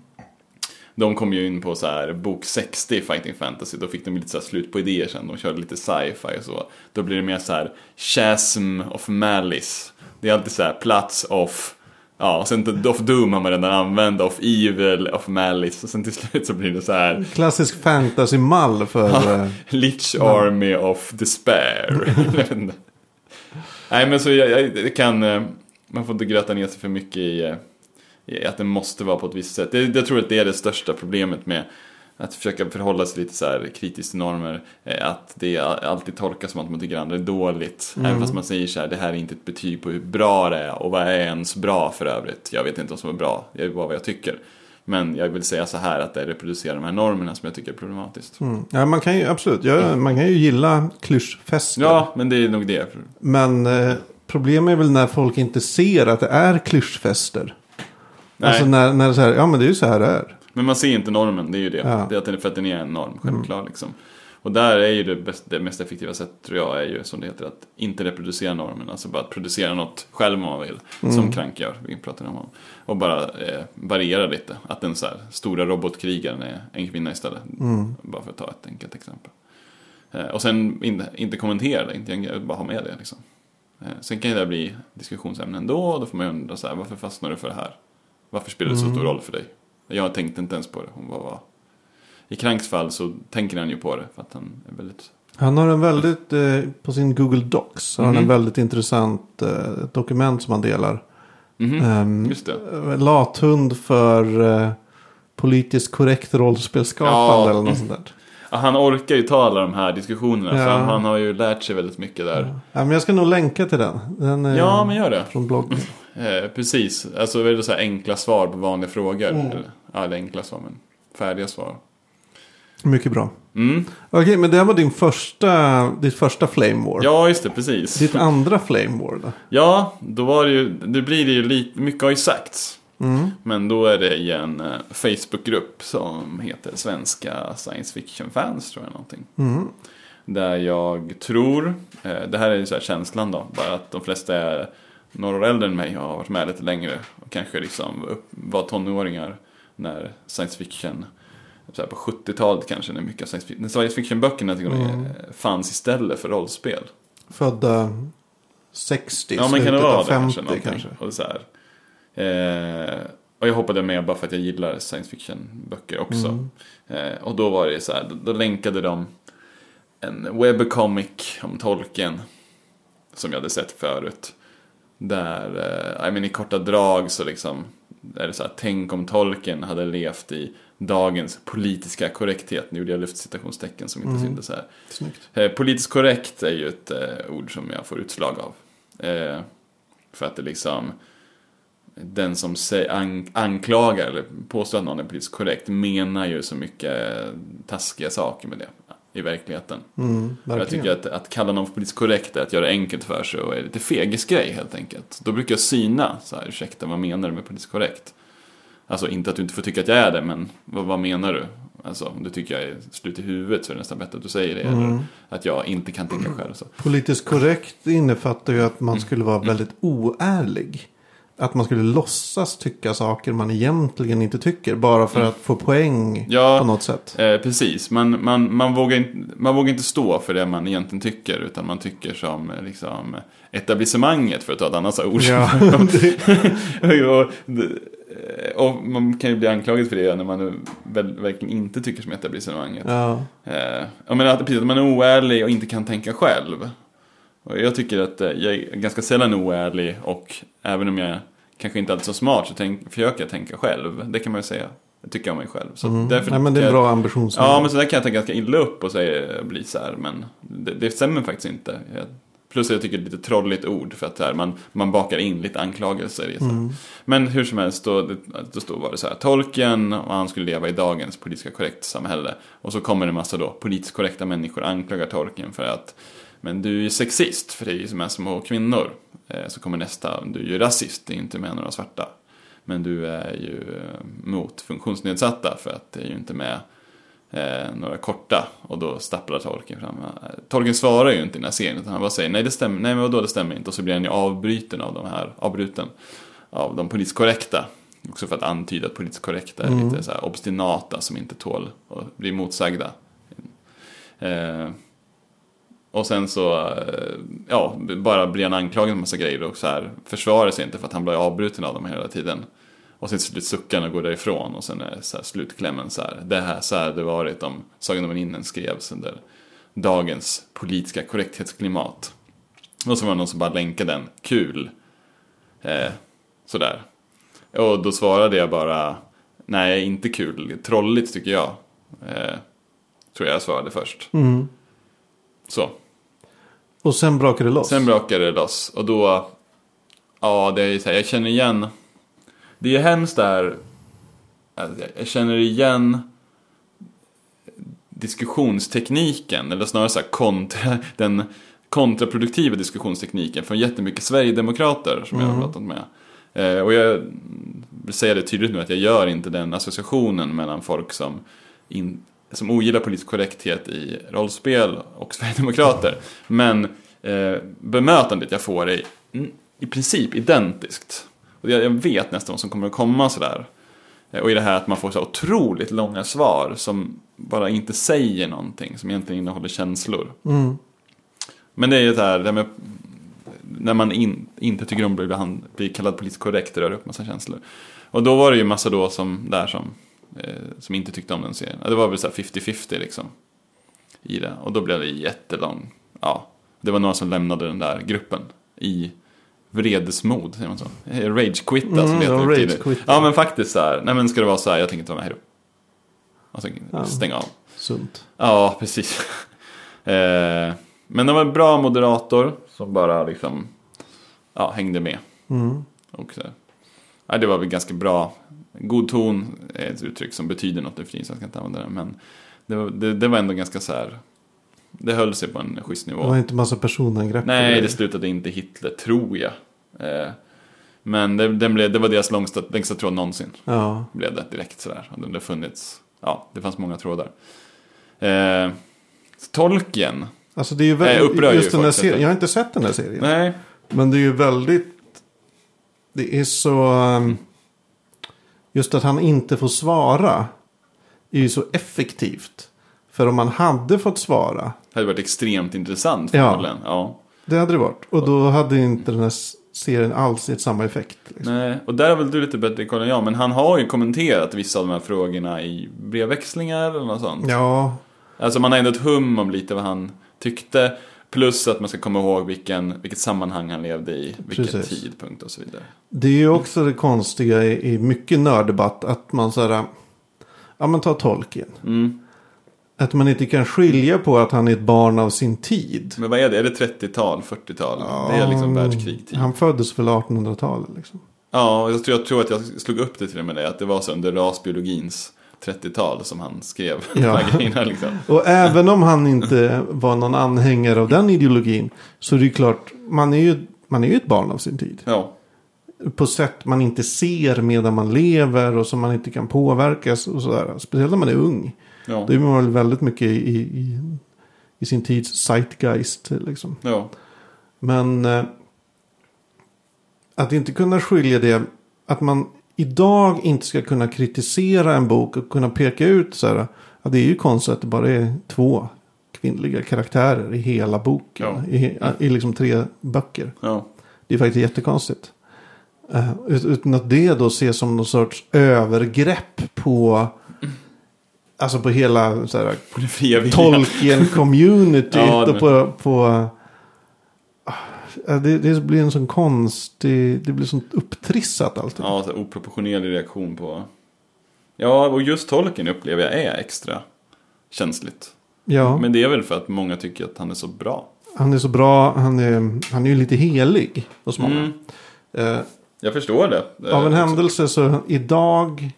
De kom ju in på så här bok 60 i Fighting Fantasy, då fick de lite så här slut på idéer sen, de körde lite sci-fi och så. Då blir det mer så här chasm of malice. Det är alltid så här plats of, ja, sen of doom har man redan använt, of evil, of malice. Och sen till slut så blir det så här
Klassisk fantasy-mall för... eh,
Lich Army of Despair. Jag. Nej men så jag, jag det kan, eh, man får inte gröta ner sig för mycket i, eh, i att det måste vara på ett visst sätt. Det, jag tror att det är det största problemet med att försöka förhålla sig lite så här kritiskt till normer. eh, Att det alltid tolkas som att man tycker andra är dåligt. Även fast man säger så här, det här är inte ett betyg på hur bra det är. Och vad är ens bra för övrigt? Jag vet inte vad som är bra, det är bara vad jag tycker. Men jag vill säga så här att det reproducerar de här normerna som jag tycker är problematiskt.
Mm. Ja, man kan ju absolut, ja, man kan ju gilla klyschfester.
Ja, men det är nog det.
Men eh, problemet är väl när folk inte ser att det är klyschfester.
Nej.
Alltså när, när det är så här, ja men det är ju så här det är.
Men man ser inte normen, det är ju det.
Ja.
Det är att den, för att den är en norm, självklart liksom. Och där är ju det, bäst, det mest effektiva sättet tror jag är ju som det heter att inte reproducera normen. Alltså bara att producera något själv om man vill. Som Crank gör, vi pratade om. Och bara eh, variera lite. Att den så här stora robotkrigaren är en kvinna istället. Bara för att ta ett enkelt exempel. Eh, och sen in, inte kommentera det, inte bara ha med det liksom. Eh, sen kan det bli diskussionsämnen ändå. Och då får man ju undra så här, varför fastnar du för det här? Varför spelar det så stor roll för dig? Jag tänkte inte ens på det. Hon bara var... I Kranks fall så tänker han ju på det för att han är väldigt...
Han har en väldigt, eh, på sin Google Docs, har han en väldigt intressant eh, dokument som han delar.
Mhm,
Ehm,
just det.
eh, lathund för eh, politiskt korrekt rollspelsskapande
Ja.
eller något sånt där.
Ja, han orkar ju ta alla de här diskussionerna
Ja.
för han har ju lärt sig väldigt mycket där.
Ja, men jag ska nog länka till den. den är
Ja, men gör det.
Från bloggen.
Eh, precis, alltså väldigt så här enkla svar på vanliga frågor.
Mm.
Ja, eller enkla svar, men färdiga svar.
Mycket bra.
Mm.
Okej, men det var din första, ditt första Flame War.
Ja, just det, precis.
Ditt andra Flame War då?
Ja, då var det ju, det blir det ju lite, mycket har ju sagts.
Mm.
Men då är det i en eh, Facebookgrupp som heter Svenska Science Fiction-fans, tror jag någonting.
Mm.
Där jag tror, eh, det här är ju så här känslan då, bara att de flesta är några år äldre än mig och har varit med lite längre. Och kanske liksom upp, var tonåringar när science fiction, så på 70-talet kanske, när mycket science fiction, när science fiction-böckerna
Mm.
eh, fanns istället för rollspel.
Födda 60,
Ja, men kan det
slutet av
det
50
kanske?
kanske.
Och, så här. Eh, och jag hoppade med bara för att jag gillar science fiction-böcker också.
Mm.
Eh, och då var det så här, då, då länkade de en webcomic om Tolkien. Som jag hade sett förut. Där, eh, I mean, i korta drag så liksom, är det så här, tänk om Tolkien hade levt i dagens politiska korrekthet. Nu gjorde jag luftcitationstecken som inte
Mm.
syntes här.
Snyggt.
Eh, politiskt korrekt är ju ett eh, ord som jag får utslag av. Eh, för att det liksom, den som säger, an, anklagar eller påstår att någon är politiskt korrekt menar ju så mycket taskiga saker med det i verkligheten.
Mm,
Jag tycker att, att kalla någon för politiskt korrekt är att göra enkelt för sig och är lite fegisgrej helt enkelt. Då brukar jag syna, så här, ursäkta vad menar du med politiskt korrekt? Alltså inte att du inte får tycka att jag är det, men vad, vad menar du? Alltså om du tycker jag är slut i huvudet så är det nästan bättre att du säger det.
Mm.
Eller att jag inte kan tänka själv. Så.
Politiskt korrekt innefattar ju att man
Mm.
skulle vara väldigt oärlig. Att man skulle låtsas tycka saker man egentligen inte tycker. Bara för att få poäng.
Ja.
på något sätt.
Eh, precis, man, man, man, vågar inte, man vågar inte stå för det man egentligen tycker. Utan man tycker som eh, liksom, etablissemanget, för att ta ett annat ord.
Ja, <laughs>
och, det- och man kan ju bli anklagad för det när man väl, verkligen inte tycker som etablissemanget.
ja.
Eh, jag menar att, precis, att man är oärlig och inte kan tänka själv. Och jag tycker att eh, jag är ganska sällan oärlig och även om jag kanske inte alltid så smart så tänk, försöker jag tänka själv. Det kan man ju säga. Det tycker jag om mig själv. Så
Mm.
därför
Nej, men det är en bra ambitionsnivå.
Ja, men så där kan jag ta ganska illa upp och säga, bli så här, men det, det stämmer faktiskt inte. Jag, plus jag tycker det är ett lite trolligt ord för att här, man, man bakar in lite anklagelser i.
Mm.
Men hur som helst, då, det- då stod var det så här, Tolkien och han skulle leva i dagens politiska korrekt samhälle. Och så kommer det en massa då politiskt korrekta människor anklagar Tolkien för att men du är ju sexist för det är ju med små kvinnor. Eh, så kommer nästa, du är ju rasist, det är inte med några svarta. Men du är ju eh, mot funktionsnedsatta för att det är ju inte med eh, några korta och då stapplar Tolkien fram. Tolkien svarar ju inte i den här serien utan han bara säger nej det stämmer, nej men vadå det stämmer inte och så blir han ju avbruten av de här, avbruten av de politiskt korrekta. Också för att antyda att politiskt korrekta är
Mm.
lite så obstinata som inte tål att bli motsagda. Eh, och sen så, eh, ja, bara blir han anklagad för massa grejer och så här försvarar sig inte för att han blir avbruten av dem hela tiden. Och sen till slut suckar han och går därifrån och sen är så här slutklämmen så här. Det här så här det varit om Sagan om Innen skrevs under dagens politiska korrekthetsklimat. Och så var det någon som bara länkade den, kul. Eh, sådär. Och då svarade jag bara, nej inte kul, trolligt tycker jag. Eh, tror jag jag svarade först.
Mm.
Så.
Och sen brakar det loss.
Sen brakade det loss och då, ja det är så här, jag känner igen, det är hemskt där, alltså, jag känner igen diskussionstekniken, eller snarare så här kontra, <laughs> den kontraproduktiva diskussionstekniken från jättemycket Sverigedemokrater som jag har pratat med. Eh, och jag vill säga det tydligt nu att jag gör inte den associationen mellan folk som, in, som ogillar politisk korrekthet i rollspel och <laughs> Sverigedemokrater. Men eh, bemötandet jag får är i princip identiskt. Och jag, jag vet nästan vad som kommer att komma sådär. Eh, Och i det här att man får så otroligt långa svar som bara inte säger någonting, som egentligen innehåller känslor.
Mm.
Men det är ju det här, det här med, när man in, inte tycker om att bli, kallad politiskt korrekt, det rör upp massa känslor. Och då var det ju massa då som, där som, som inte tyckte om den serien. Det var väl så här 50-50 liksom. I det. Och då blev det jättelång, ja. Det var några som lämnade den där gruppen i vredesmod, säger man så? Eh, Rage-quitta som
Mm,
det heter tiden.
rage-quitta.
Ja men faktiskt så här, nej men ska det vara så här, jag tänker inte vara med, hejdå. Och sen
Ja.
stänga av.
Sunt.
Ja, precis. <laughs> eh, men det var en bra moderator som bara liksom ja, hängde med.
Mm.
Och så, ja, det var väl ganska bra. God ton är ett uttryck som betyder något i fri, så jag ska inte använda det. Men det var, det, det var ändå ganska så här, det höll sig på en schysst
Det
nivå.
var inte massa personangrepp.
Nej,
eller-
det slutade inte Hitler, tror jag. Eh, men det, den blev, det var deras längsta, längsta tråd någonsin
Ja.
blev det direkt sådär. Och det funnits, ja, det fanns många trådar. Eh, Tolkien,
Alltså det är ju väldigt,
upprör ju
just den här
folk.
Jag har inte sett den här serien.
nej,
Men det är ju väldigt. Det är så. um, Just att han inte får svara. Är ju så effektivt. För om han hade fått svara.
det hade varit extremt intressant
Ja.
förmodligen. Ja.
Det hade det varit. Och då hade inte den här serien alls gett samma effekt. Liksom.
Nej, och där har väl du lite bättre koll än jag, men han har ju kommenterat vissa av de här frågorna i brevväxlingar eller något sånt.
Ja,
Alltså man har ändå ett hum om lite vad han tyckte. Plus att man ska komma ihåg vilken, vilket sammanhang han levde i, vilken
Precis.
tidpunkt och så vidare.
det är ju också det konstiga i, i mycket nörddebatt. Att man så här. Ja men ta Tolkien.
Mm.
Att man inte kan skilja på att han är ett barn av sin tid.
Men vad är det? Är det 30-tal, 40-tal? det är liksom världskrig-tid.
Han föddes väl 1800-talet liksom.
Ja, jag tror, jag tror att jag slog upp det till och med det. Att det var så under rasbiologins 30-tal som han skrev
Ja.
grejerna liksom.
Och även om han inte var någon anhängare av den ideologin. Så är det ju klart, man är ju, man är ju ett barn av sin tid.
Ja,
På sätt man inte ser medan man lever och som man inte kan påverkas och sådär. Speciellt när man är ung.
ja,
Då är man väl väldigt mycket i, i, i sin tids zeitgeist liksom.
ja.
Men eh, att inte kunna skilja det. Att man idag inte ska kunna kritisera en bok och kunna peka ut så här. Ja, det är ju konstigt att det bara är två kvinnliga karaktärer i hela boken.
Ja.
I, I liksom tre böcker.
ja.
Det är faktiskt jättekonstigt. Uh, utan att det då ses som någon sorts övergrepp på. Alltså på hela så här,
På den fria viljan.
Tolkien-community.
Ja,
och på, på, det, det blir en sån konstig, det blir sånt upptrissat allting.
Ja, så oproportionerlig reaktion på... Ja, och just tolken upplever jag är extra känsligt.
Ja,
Men det är väl för att många tycker att han är så bra.
han är så bra, han är, han är ju lite helig hos många.
Mm,
Eh,
jag förstår det.
av en
Eh,
händelse så idag,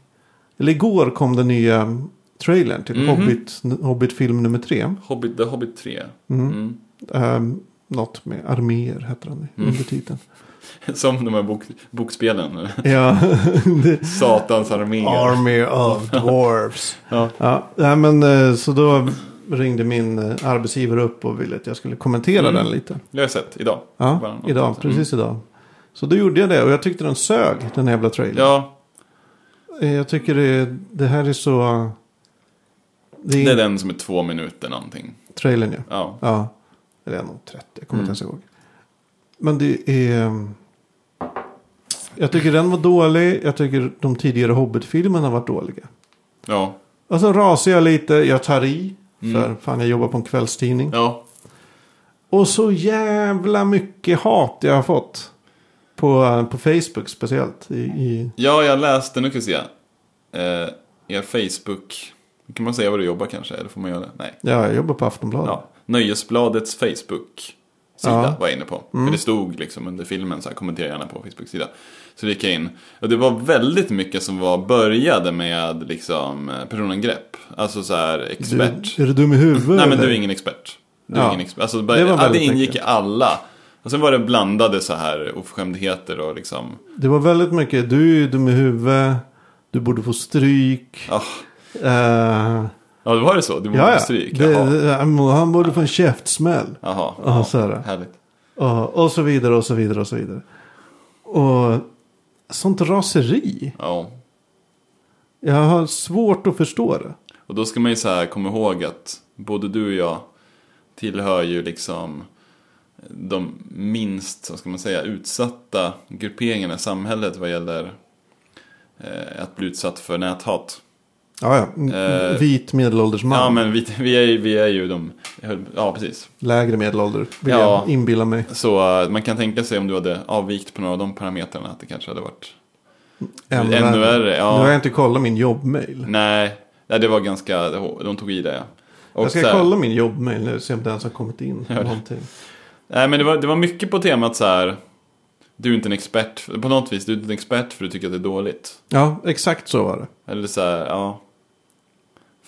eller igår kom den nya trailern till
Mhm.
Hobbit, Hobbit film nummer tre.
Hobbit, The Hobbit 3.
Mm.
Mm.
Något med arméer heter den i
Mm.
undertiteln. <laughs>
Som de här bok, bokspelen.
Ja, <laughs>
Satans arméer.
Army of <laughs> Dwarves.
Ja.
Ja, men eh, så då ringde min eh, arbetsgivare upp och ville att jag skulle kommentera
Mm.
den lite.
Det har jag sett idag.
Ja, idag,
sånt.
precis idag. Så då gjorde jag det och jag tyckte den sög, den jävla trailern.
Ja,
Eh, Jag tycker det, det här är så... Det är,
det är den som är två minuter någonting.
trailern ja.
Ja.
Ja, eller är nog 30, jag kommer
Mm.
inte ens ihåg. Men det är... Jag tycker den var dålig, jag tycker de tidigare Hobbit-filmerna varit dåliga.
Ja.
Och så rasar jag lite, jag tar i.
Mm.
För fan jag jobbar på en kvällstidning.
Ja.
Och så jävla mycket hat jag har fått. På, på Facebook speciellt. I, i,
Ja, jag läste, nu ska vi se. Eh, er Facebook. Kan man säga vad du jobbar kanske? Eller får man göra det? Nej.
ja, jag jobbar på Aftonbladet.
Ja. Nöjesbladets Facebook-sida
Ja.
var jag inne på. För det stod liksom under filmen så här, kommentera gärna på Facebook-sida. Så gick jag in. Och det var väldigt mycket som var, började med liksom eh, personangrepp. Alltså så här expert.
Du, är du dum i huvudet?
Nej men du är ingen expert. Du är
Ja.
ingen expert. Alltså,
Det
det,
var
ja, det ingick
mycket.
i alla. Och sen var det blandade så här oförskämdheter och liksom.
Det var väldigt mycket. Du är dum i huvudet. Du borde få stryk.
Ah,
Eh,
ja, det var det så? Du borde
ja,
stryk?
Det,
Jaha.
det, han borde få en käftsmäll.
Jaha.
Ja, så är det.
Härligt.
Ja, och så vidare och så vidare och så vidare. Och sånt raseri.
Ja.
Jag har svårt att förstå det.
Och då ska man ju så här komma ihåg att både du och jag tillhör ju liksom de minst, vad ska man säga, utsatta grupperingarna i samhället vad gäller eh, att bli utsatt för näthat.
Ja, ja.
Eh,
Vit medelålders man.
Ja, men vi, vi, är, vi är ju de, ja precis.
Lägre medelålder. Vill
Ja.
jag inbilla mig.
Så eh, man kan tänka sig om du hade avvikt på några av de parametrarna att det kanske hade varit
Ännu
ännu
värre.
värre.
Nu har jag
Ja,
inte kollat min jobbmail.
nej, nej, det var ganska, de tog i det. ja. Och
Jag ska
här-
kolla min jobbmail nu se om det ens har kommit in. Någonting.
Nej men det var, det var mycket på temat så här. Du är inte en expert, på något vis, du är inte en expert för du tycker att det är dåligt.
Ja, exakt så var det.
Eller så här, ja.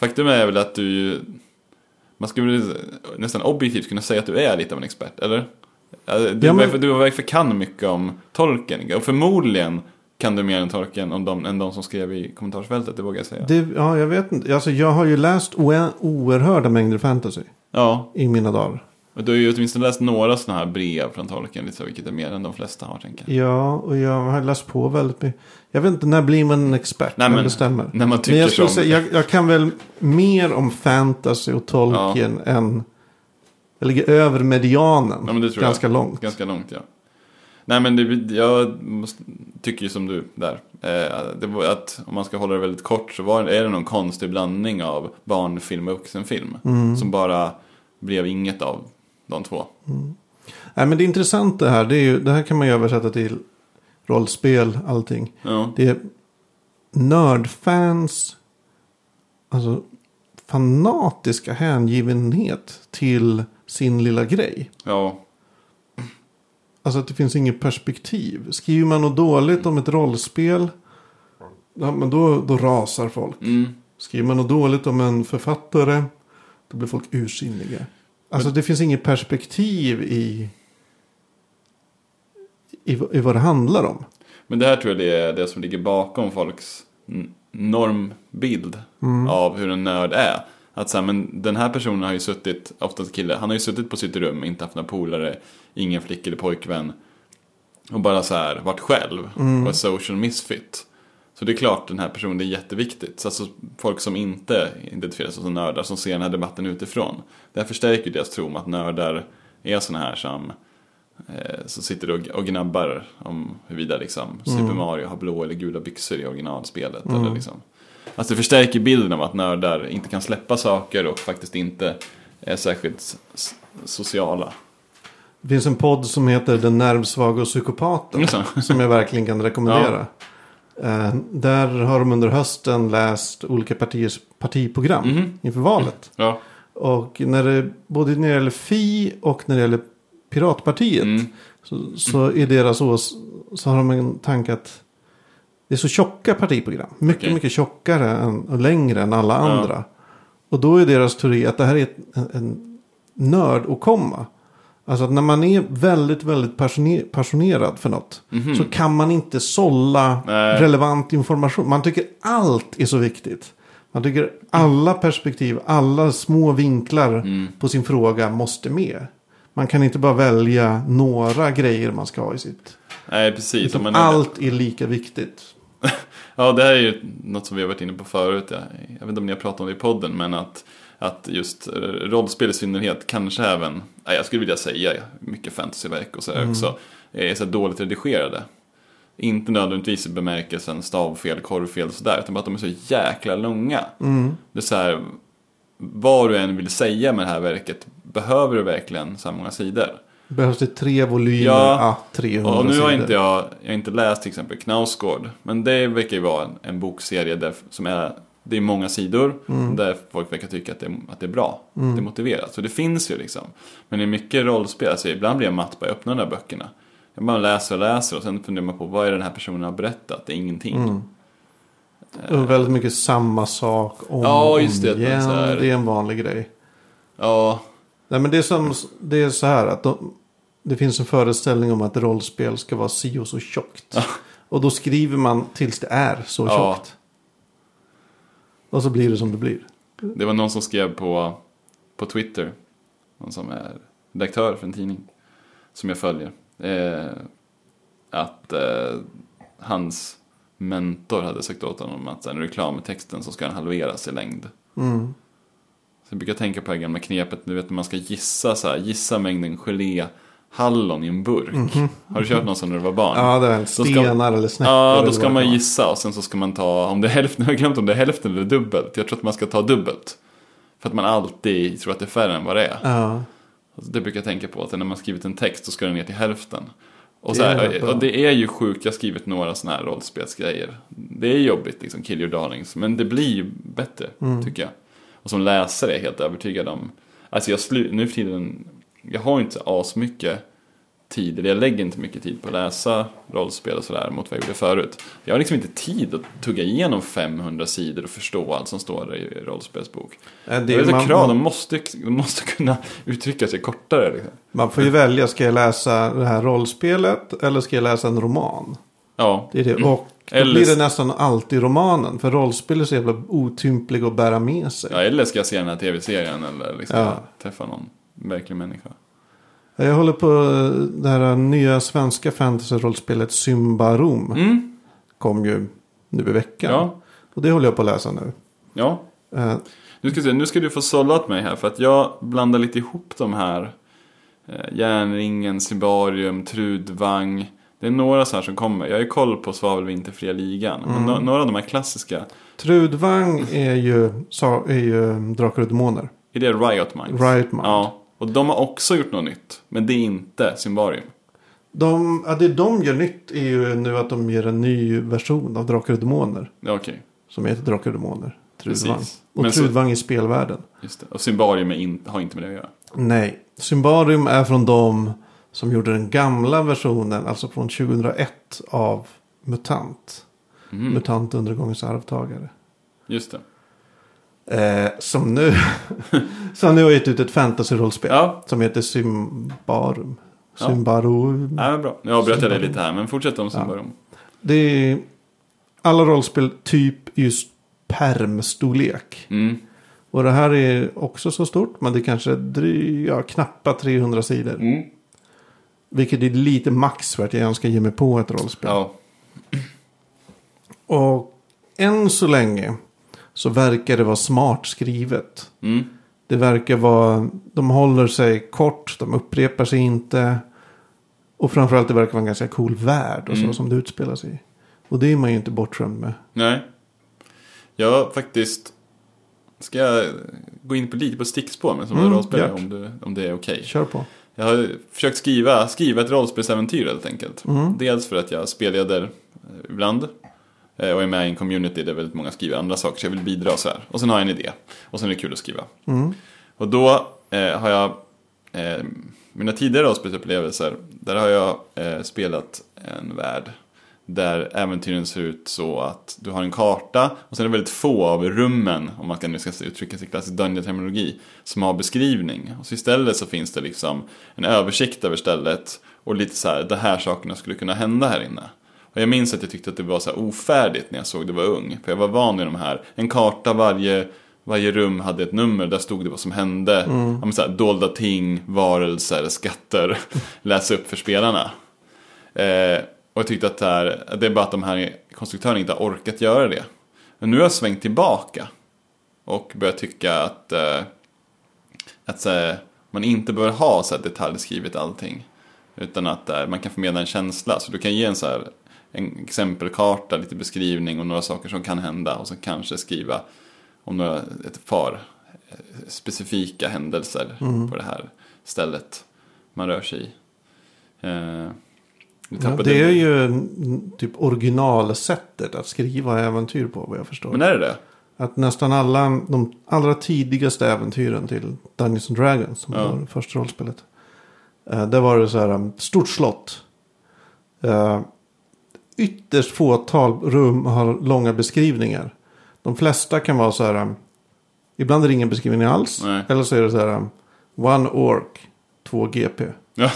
Faktum är väl att du ju, man skulle nästan objektivt kunna säga att du är lite av en expert, eller? Ja, Du,
Ja, men-
du verkar kan mycket om Tolkien, och förmodligen kan du mer än Tolkien om de, än de som skrev i kommentarsfältet, det vågar jag säga.
det. Ja, jag vet inte. Alltså, jag har ju läst oerhörda mängder fantasy
Ja,
i mina dagar.
och du har ju åtminstone läst några sådana här brev från Tolkien, lite så, vilket är mer än de flesta har, tänker jag.
Ja, och jag har läst på väldigt mycket. Jag vet inte, när blir man en expert?
Nej, men
bestämmer?
När man
Men
tycker
jag, skulle
som...
säga, jag, jag kan väl mer om fantasy och Tolkien än... Jag ligger över medianen
Ja, men tror jag.
ganska långt.
Ganska långt ja. Nej men det, jag måste, tycker ju som du där. Eh, det var att om man ska hålla det väldigt kort så var, är det någon konstig blandning av barnfilm och vuxenfilm.
Mm.
Som bara blev inget av de två.
Nej, men det intressanta här, det, är ju, det här kan man ju översätta till rollspel, allting.
Ja,
Det är nördfans, alltså fanatiska hängivenhet till sin lilla grej.
ja,
Alltså att det finns inget perspektiv. Skriver man något dåligt om ett rollspel, ja, men då, då rasar folk.
mm.
Skriver man något dåligt om en författare, då blir folk ursinniga. Alltså det finns inget perspektiv i, i, i vad det handlar om.
Men det här tror jag är det som ligger bakom folks normbild
Mm.
av hur en nörd är. Att så här, men den här personen har ju suttit, oftast kille, han har ju suttit på sitt rum, inte haft några polare, ingen flick eller pojkvän. Och bara så här varit själv
Mm.
och social misfit. Så det är klart den här personen det är jätteviktigt. Så alltså folk som inte identifierar sig som nördar, som ser den här debatten utifrån. Det här förstärker ju deras tro om att nördar är såna här som eh, som sitter och, och gnabbar om huruvida liksom Super Mario har blå eller gula byxor i originalspelet. Eller liksom. Alltså det förstärker bilden av att nördar inte kan släppa saker och faktiskt inte är särskilt sociala.
Det finns en podd som heter Den nervsvaga och psykopaten.
Mm, så. <laughs>
som jag verkligen kan rekommendera. Eh, där har de under hösten läst olika partiers partiprogram
Mhm.
inför valet.
Ja.
Och när det, både när det gäller Fi och när det gäller Piratpartiet.
Mm.
Så, så är deras ås, så har de en tanke att det är så tjocka partiprogram. Mycket,
Okej.
mycket tjockare än, och längre än alla
Ja.
andra. Och då är deras teori att det här är en, en nördåkomma. Alltså att när man är väldigt, väldigt passioner- passionerad för något.
Mhm.
Så kan man inte sålla
Nej.
relevant information. Man tycker allt är så viktigt. Man tycker alla perspektiv, alla små vinklar
Mm.
på sin fråga måste med. Man kan inte bara välja några grejer man ska ha i sitt.
Nej, precis. Om man
allt är lika viktigt. <laughs>
Ja, det här är ju något som vi har varit inne på förut. Jag, jag vet inte om ni har pratat om det i podden, men att, att just eh, rollspel i synnerhet, kanske även, jag skulle vilja säga mycket fantasyverk och så här också, är så dåligt redigerade. Inte nödvändigtvis i bemärkelsen stavfel, korvfel och sådär, utan bara att de är så jäkla långa. Det är så här, vad du än vill säga med det här verket, behöver du verkligen så här många sidor?
Behövs det tre volymer?
Ja.
Ja, 300
Och nu har
sidor.
inte jag, jag har inte läst till exempel Knausgård. Men det verkar ju vara en, en bokserie där, som är, det är många sidor.
Mm.
Där folk verkar tycka att det, att det är bra. Det är motiverat. Så det finns ju liksom. Men det är mycket rollspel. Alltså ibland blir jag matt bara jag öppnar de där böckerna. Jag bara läser och läser och sen funderar man på vad är den här personen har berättat? Det är ingenting.
Mm. Och väldigt mycket samma sak om
Ja, just det,
igen. Det är en vanlig grej.
Ja,
Nej, men det är, som, det är så här att de, det finns en föreställning om att rollspel ska vara si och så tjockt. Och då skriver man tills det är så
Ja.
tjockt. Och så blir det som det blir.
det var någon som skrev på, på Twitter. Någon som är redaktör för en tidning. Som jag följer. Eh, att eh, hans mentor hade sagt åt honom att en reklamtexten så ska den halveras i längd.
Mm.
Så jag brukar tänka på det här gamla knepet, du vet när man ska gissa så här, gissa mängden gelé hallon i en burk. Har du kört någon sån när du var barn?
Ja, det är stenar eller snäckor.
Ja, då ska
det
man gissa och sen så ska man ta, om det är hälften, jag har glömt om det är hälften eller dubbelt. Jag tror att man ska ta dubbelt. För att man alltid tror att det är färre än vad det är.
Ja.
Det brukar jag tänka på, att när man skrivit en text så ska den ner till hälften. Och,
Det
så
är
här, och det är ju sjukt, jag har skrivit några sådana här rollspelsgrejer. Det är jobbigt, liksom, kill your darlings, men det blir ju bättre,
Mm.
tycker jag. Och som läsare är jag helt övertygad om, alltså jag slu, nu för tiden, jag har inte asmycket tid, eller jag lägger inte mycket tid på att läsa rollspel och sådär mot vad jag gjorde förut. Jag har liksom inte tid att tugga igenom 500 sidor och förstå allt som står i rollspelsbok.
Ja,
Det är
man,
krav, de måste, de måste kunna uttrycka sig kortare. Liksom.
man får ju välja, ska jag läsa det här rollspelet eller ska jag läsa en roman?
Ja,
Det är det. Och då
Eller-
blir det nästan alltid romanen. För rollspel är så jävla otymplig att bära med sig.
ja, eller ska jag se den här tv-serien eller liksom
Ja.
träffa någon verklig människa.
Jag håller på eh, det här nya svenska fantasy-rollspelet Symbarom.
Mm,
Kom ju nu i veckan.
ja,
Och det håller jag på att läsa nu.
ja.
Eh,
Nu ska, se, nu ska du få sålla åt mig här för att jag blandar lite ihop de här. Eh, Järnringen, Sibarium, Trudvang. Det är några så här som kommer. Jag har ju koll på Svavelvinterfria ligan. Men
Mm.
no- några av de här klassiska.
Trudvang är ju, sa, är ju Drakar och Demoner.
Är det Riot Minds?
Riot Mind.
Ja. Och de har också gjort något nytt. Men det är inte Symbaриum.
De, ja, det de gör nytt är ju nu att de ger en ny version av Drakar och Demoner.
Ja, okej.
Som heter Drakar och Demoner. Trudvang.
Precis.
Och
Men så-
Trudvang i spelvärlden.
Just det. Och Symbarium in, har inte med det att göra.
Nej. Symbarium är från de som gjorde den gamla versionen. Alltså från 2001 av MUTANT.
Mhm.
MUTANT undergångens arvtagare.
Just det.
Eh, som nu <laughs> som nu har gett ut ett fantasy-rollspel.
Ja.
Som heter Symbarum.
Ja.
Symbarum.
Ja, men bra. Nu avbröt jag dig lite här, men fortsätt om Symbarium.
Det är alla rollspel typ just permstorlek.
Mm.
Och det här är också så stort. Men det kanske är dry, ja, knappa 300 sidor.
Mm.
Vilket är lite max för att jag ens ska ge mig på ett rollspel.
Ja.
Och än så länge så verkar det vara smart skrivet.
Mm.
Det verkar vara, de håller sig kort, de upprepar sig inte. Och framförallt det verkar vara en ganska cool värld och så
Mm.
som det utspelar sig i. Och det är man ju inte bortskämd med.
Nej. Jag faktiskt... Ska jag gå in på lite på stickspår med som
Mm,
rollspelare
gör.
om, du, om det är okej?
Kör på.
Jag har försökt skriva, skriva ett rollspelsäventyr helt enkelt.
Mm.
Dels för att jag spelleder eh, ibland. eh, Och är med i en community där väldigt många skriver andra saker. Så jag vill bidra så här. Och sen har jag en idé. Och sen är det kul att skriva.
Mm.
Och då eh, har jag eh, mina tidigare rollspelsupplevelser. Där har jag eh, spelat en värld Där äventyren ser ut så att du har en karta och sen är det väldigt få av rummen, om man nu ska uttrycka sig i klassisk dungeon-terminologi, som har beskrivning. Och så istället så finns det liksom en översikt över stället och lite så här, de här sakerna skulle kunna hända här inne. Och jag minns att jag tyckte att det var så här ofärdigt när jag såg det var ung. För jag var van vid de här, en karta varje, varje rum hade ett nummer, där stod det vad som hände. Mm. Ja, så här, dolda ting, varelser, skatter, <laughs> läsa upp för spelarna. Eh, och jag tyckte att det, här, det är bara att de här konstruktörerna inte har orkat göra det. Men nu har jag svängt tillbaka. Och börjat tycka att, eh, att eh, man inte behöver ha så här detaljskrivet allting. Utan att eh, man kan förmedla en känsla. Så du kan ge en så här en exempelkarta, lite beskrivning och några saker som kan hända. Och så kanske skriva om några, ett par eh, specifika händelser mm. på det här stället man rör sig i. Eh,
Ja, det är ju typ originalsättet att skriva äventyr på vad jag förstår.
Men är det det?
Att nästan alla de allra tidigaste äventyren till Dungeons and Dragons, som ja. var första rollspelet. Eh, det var det så här, um, stort slott. Uh, ytterst fåtal rum har långa beskrivningar. De flesta kan vara så här, um, ibland är det ingen beskrivning alls. Nej. Eller så är det så här, um, one ork, två GP. Ja.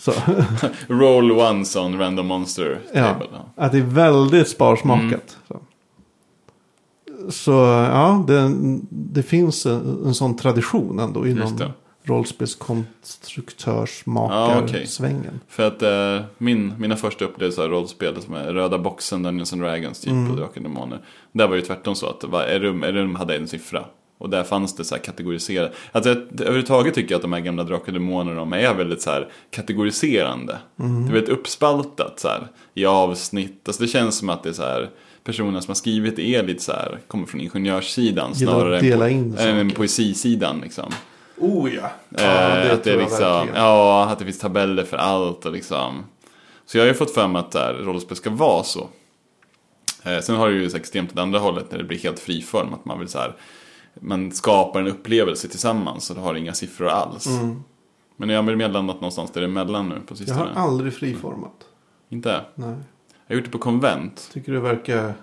Så. <laughs> Roll once on random monster.
Ja, att det är väldigt sparsmakat. Mm. Så. så. ja, det, det finns en, en sån tradition ändå inom rollspelskonstruktörsmakarsvängen. Ja, okay.
För att äh, min, mina första upplevelser av rollspel som är röda boxen, Dungeons and Dragons, typ mm. och Drakar Demoner. Där var det tvärtom så att var, rum, rum hade en siffra. Och där fanns det så här kategoriserat. Alltså överhuvudtaget tycker jag att de här gamla Drakar och Demoner de är väldigt så här kategoriserande. Mm. Det är väldigt uppspaltat så här i avsnitt. Alltså det känns som att det är så här personerna som har skrivit det är lite så här, kommer från ingenjörssidan snarare än, po än poesisidan liksom.
Oh ja.
ja eh, det att det är liksom, ja, att det finns tabeller för allt och liksom. Så jag har ju fått för mig att här, rollspel ska vara så. Eh, sen har det ju så extremt åt andra hållet när det blir helt friform. Att man vill så här, man skapar en upplevelse tillsammans och det har inga siffror alls. Mm. Men jag har mer landat någonstans däremellan nu på sistone.
Jag har aldrig friformat.
Inte?
Nej.
Jag har gjort det på konvent.
Tycker det verkar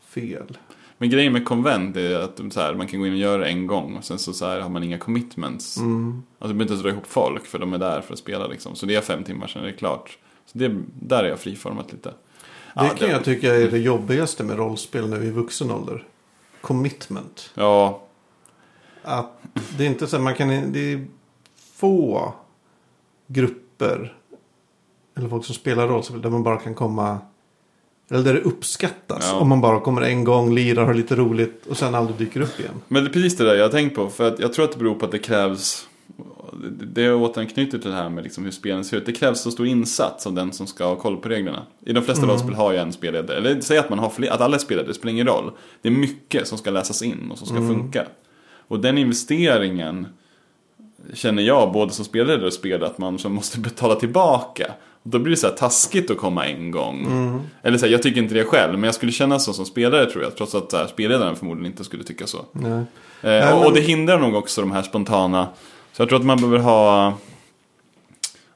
fel.
Men grejen med konvent är att här, man kan gå in och göra det en gång och sen så, så här, har man inga commitments. Mm. Alltså du behöver inte ens dra ihop folk för de är där för att spela liksom. Så det är fem timmar är det klart. Så det, där är jag friformat lite. Det
ja, kan det... jag tycka är det jobbigaste med rollspel nu i vuxen ålder. Commitment.
Ja.
Att det är inte så man kan, det är få grupper. Eller folk som spelar rollspel där man bara kan komma eller där det uppskattas. Ja. Om man bara kommer en gång, lirar, har lite roligt och sen aldrig dyker upp igen.
Men det är precis det där jag har tänkt på. För att jag tror att det beror på att det krävs. Det återanknyter till det här med liksom hur spelen ser ut. Det krävs så stor insats av den som ska ha koll på reglerna. I de flesta mm. rollspel har jag en spelledare. Eller säg att man har fler, att alla är spelledare, det spelar ingen roll. Det är mycket som ska läsas in och som ska mm. funka. Och den investeringen känner jag både som spelare och spelare att man måste betala tillbaka. Då blir det så här taskigt att komma en gång. Mm. Eller så här, jag tycker inte det själv, men jag skulle känna så som spelare tror jag. Trots att här, spelledaren förmodligen inte skulle tycka så. Eh, och, och, det hindrar nog också de här spontana. Så jag tror att man behöver ha...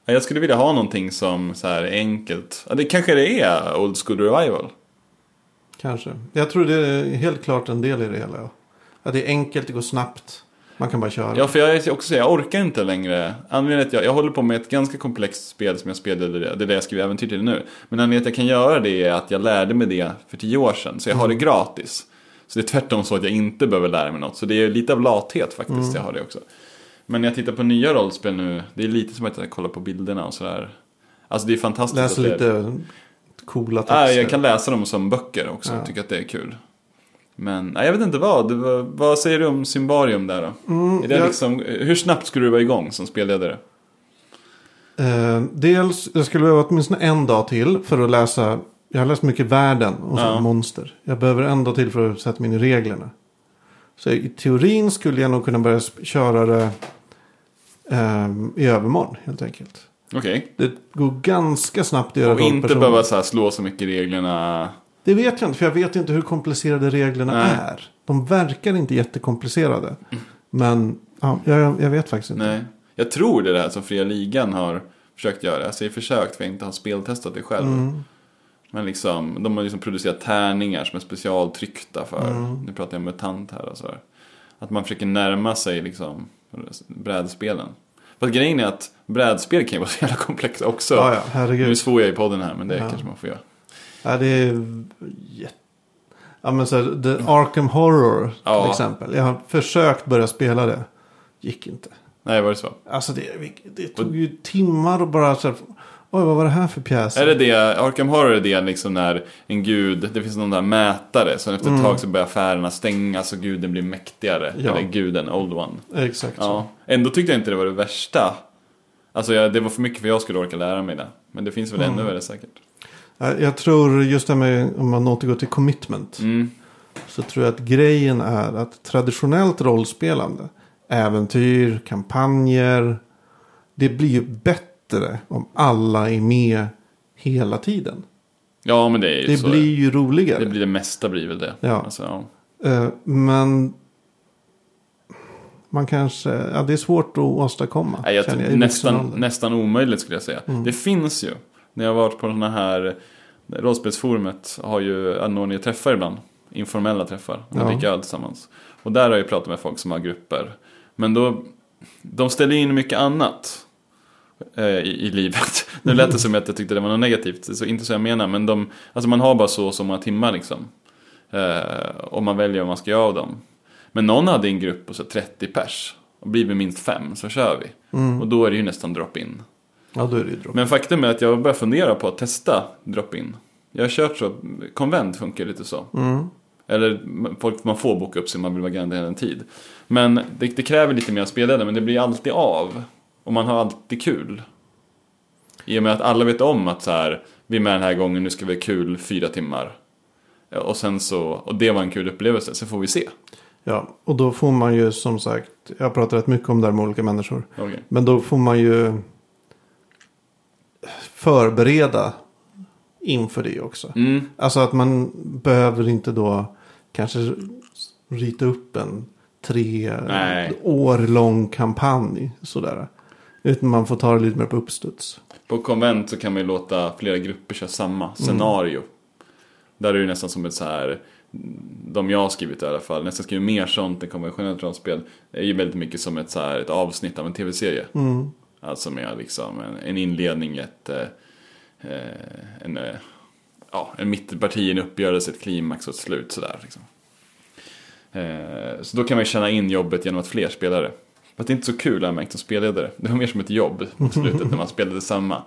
Jag skulle vilja ha någonting som så här enkelt. Det kanske det är Old School Revival.
Kanske. Jag tror det är helt klart en del i det hela. Att det är enkelt, det går snabbt. Man kan bara köra.
Ja, för jag är också jag orkar inte längre. Anledningen att jag, jag håller på med ett ganska komplext spel som jag spelade, det är det jag skriver äventyr till nu. Men anledningen att jag kan göra det är att jag lärde mig det för tio år sedan. Så jag har det mm. gratis. Så det är tvärtom så att jag inte behöver lära mig något. Så det är lite av lathet faktiskt, mm. jag har det också. Men när jag tittar på nya rollspel nu, det är lite som att jag kollar på bilderna och sådär. Alltså det är fantastiskt.
Läser lite coola
texter. Ja, jag kan läsa dem som böcker också, ja. tycker att det är kul. Men nej, jag vet inte vad. Vad säger du om Symbarium där då? Mm, är det jag... liksom, hur snabbt skulle du vara igång som spelledare?
Eh, dels, jag skulle behöva åtminstone en dag till för att läsa. Jag har läst mycket världen och ja. monster. Jag behöver en dag till för att sätta mig in i reglerna. Så i teorin skulle jag nog kunna börja köra det eh, i övermorgon helt enkelt.
Okej. Okay.
Det går ganska snabbt att göra
Och inte behöva så slå så mycket reglerna.
Det vet jag inte, för jag vet inte hur komplicerade reglerna Nej. är. De verkar inte jättekomplicerade. Mm. Men ja, jag, jag, vet faktiskt inte.
Nej. Jag tror det är det här som Fria Ligan har försökt göra. Jag säger försökt för jag inte har speltestat det själv. Mm. Men liksom, de har liksom producerat tärningar som är specialtryckta för,
Mm.
nu pratar jag MUTANT här och så här. Att man försöker närma sig liksom brädspelen. För grejen är att brädspel kan ju vara så jävla komplexa också.
Ja, ja,
Nu
herregud.
svor jag i podden här, men det
Ja.
kanske man får göra.
Ja, det är jätte... Ja, men så här, The Arkham Horror
Ja.
till exempel. Jag har försökt börja spela det. Gick inte.
Nej, var det så?
Alltså det, det tog ju timmar och bara så här, Oj, vad var det här för pjäs?
Är det det, Arkham Horror är det liksom när en gud, det finns någon där mätare, så efter ett tag så börjar affärerna stängas och guden blir mäktigare.
Mm. Ja.
Eller guden, Old One.
Exakt så.
Ja, ändå tyckte jag inte det var det värsta. Alltså jag, det var för mycket för jag skulle orka lära mig det. Men det finns väl
Mm.
ännu värre säkert.
Ja, Jag tror just det med om man återgår till commitment.
Mm.
Så tror jag att grejen är att traditionellt rollspelande, äventyr, kampanjer. Det blir ju bättre om alla är med hela tiden.
Ja men det är ju
Det
så.
blir ju roligare.
det blir det mesta blir väl det.
Ja.
Alltså, ja.
Eh, Men man kanske, ja det är svårt att åstadkomma.
Nej, jag,
vuxen
nästan, nästan omöjligt skulle jag säga.
Mm.
Det finns ju. När jag har varit på sådana här rollspelsforumet har ju anordnat träffar ibland. Informella träffar. Man
Ja.
dricker öl tillsammans. Och där har jag pratat med folk som har grupper. Men då, de ställer in mycket annat. Eh, I, i livet. <laughs> Nu lät det som att jag tyckte det var något negativt. Så inte så jag menar. Men de, alltså man har bara så och så många timmar liksom. Eh, och man väljer vad man ska göra av dem. Men någon hade en grupp på så 30 pers. Och blir vi minst fem så kör vi.
Mm.
Och då är det ju nästan drop-in.
Ja, då är det ju drop.
Men faktum är att jag börjar fundera på att testa drop-in. Jag har kört så, konvent funkar lite så.
Mm.
Eller folk, man får boka upp sig om man vill vara garanterad en tid. Men det, det kräver lite mer spelledare, men det blir alltid av. Och man har alltid kul. I och med att alla vet om att så här, vi är med den här gången, nu ska vi ha kul fyra timmar. Ja, Och sen så, och det var en kul upplevelse, så får vi se.
Ja, och då får man ju som sagt, jag har pratat rätt mycket om det här med olika människor.
Okej.
Men då får man ju förbereda inför det också.
Mm,
Alltså att man behöver inte då kanske rita upp en tre
Nej.
år lång kampanj. Sådär. Utan man får ta det lite mer på uppstuds.
På konvent så kan man ju låta flera grupper köra samma scenario. Där är det nästan som ett så här, de jag har skrivit i alla fall, nästan skriver mer sånt än konventionellt rollspel. är ju väldigt mycket som ett, så här, ett avsnitt av en tv-serie.
Mm.
Alltså med liksom en, en inledning, ett, eh, eh, en, eh, ja, en mittenparti, en uppgörelse, ett klimax och ett slut sådär. Liksom. Eh, så då kan man ju känna in jobbet genom att fler spelare. Fast det är inte så kul har jag märkt som spelledare. Det var mer som ett jobb på slutet när man spelade samma.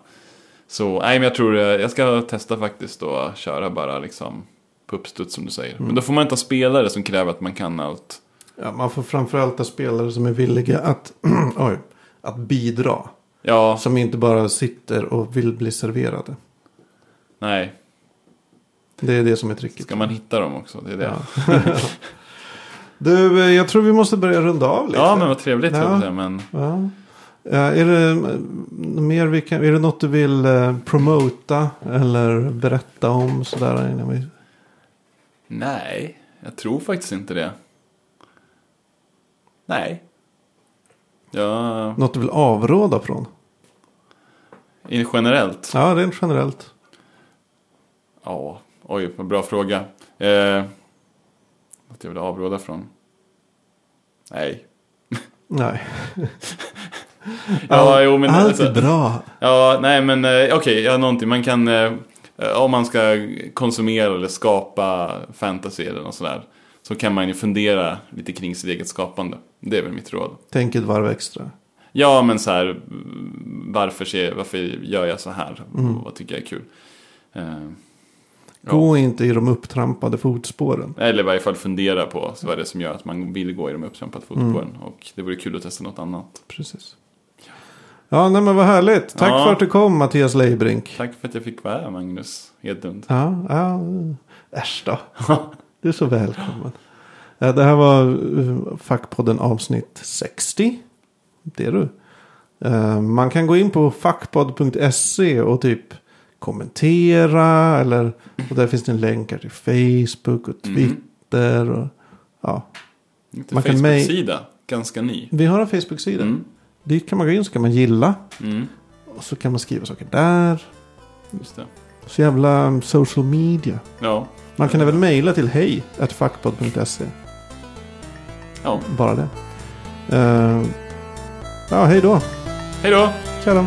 Så nej men jag tror eh, jag ska testa faktiskt och köra bara liksom på uppstuds som du säger. Men då får man inte ha spelare som kräver att man kan allt.
Ja, man får framförallt ha spelare som är villiga att, <clears throat> oj, att bidra.
Ja,
Som inte bara sitter och vill bli serverade.
nej.
Det är det som är tricket.
Ska man hitta dem också? Det är det.
Ja. <laughs> <laughs> du, eh, jag tror vi måste börja runda av lite.
Ja, men vad trevligt.
Ja.
jag Men
Ja. Eh, Är, det, eh, mer vi kan, är det något du vill promota eller berätta om sådär innan vi...
nej, jag tror faktiskt inte det. Nej. Ja,
Något du vill avråda från?
in- generellt.
Ja, rent generellt.
Ja, oj, bra fråga. Eh, något jag vill avråda från? Nej.
Nej. <laughs>
Ja, jo, men
Allt
alltså-
är bra.
Ja, nej men eh, okej, ja, någonting man kan, eh, om man ska konsumera eller skapa fantasy eller något sådär. Så kan man ju fundera lite kring sitt eget skapande. Det är väl mitt råd.
Tänk ett varv extra.
Ja, men så här, mm, varför, ser, varför gör jag så här? Vad tycker jag är kul? Eh, ja.
Gå inte i de upptrampade fotspåren.
Eller i varje fall fundera på så vad det är som gör att man vill gå i de upptrampade fotspåren. Och det vore kul att testa något annat.
Precis. Ja, nej men vad härligt. Tack
Ja.
för att du kom Mattias Leibrink.
Tack för att jag fick vara här, Magnus Hedlund.
Ja, ja. Äsch då. Du är så välkommen. Det här var eh, Fackpodden avsnitt 60. Det är du. Eh, Man kan gå in på fackpodd.se och typ kommentera. Eller, och där finns det en länk här till Facebook och Twitter. Och, ja.
Inte
Man kan
Facebook-sida, ganska ny.
Vi har en Facebook-sida.
Mm.
Dit kan man gå in så kan man gilla.
Mm,
Och så kan man skriva saker där.
just det.
Så jävla um, social media.
Ja.
Man kan även mejla till hej fackpodd.se.
Ja.
Bara det. Eh, ja, hej då.
Hej då!
Tja då.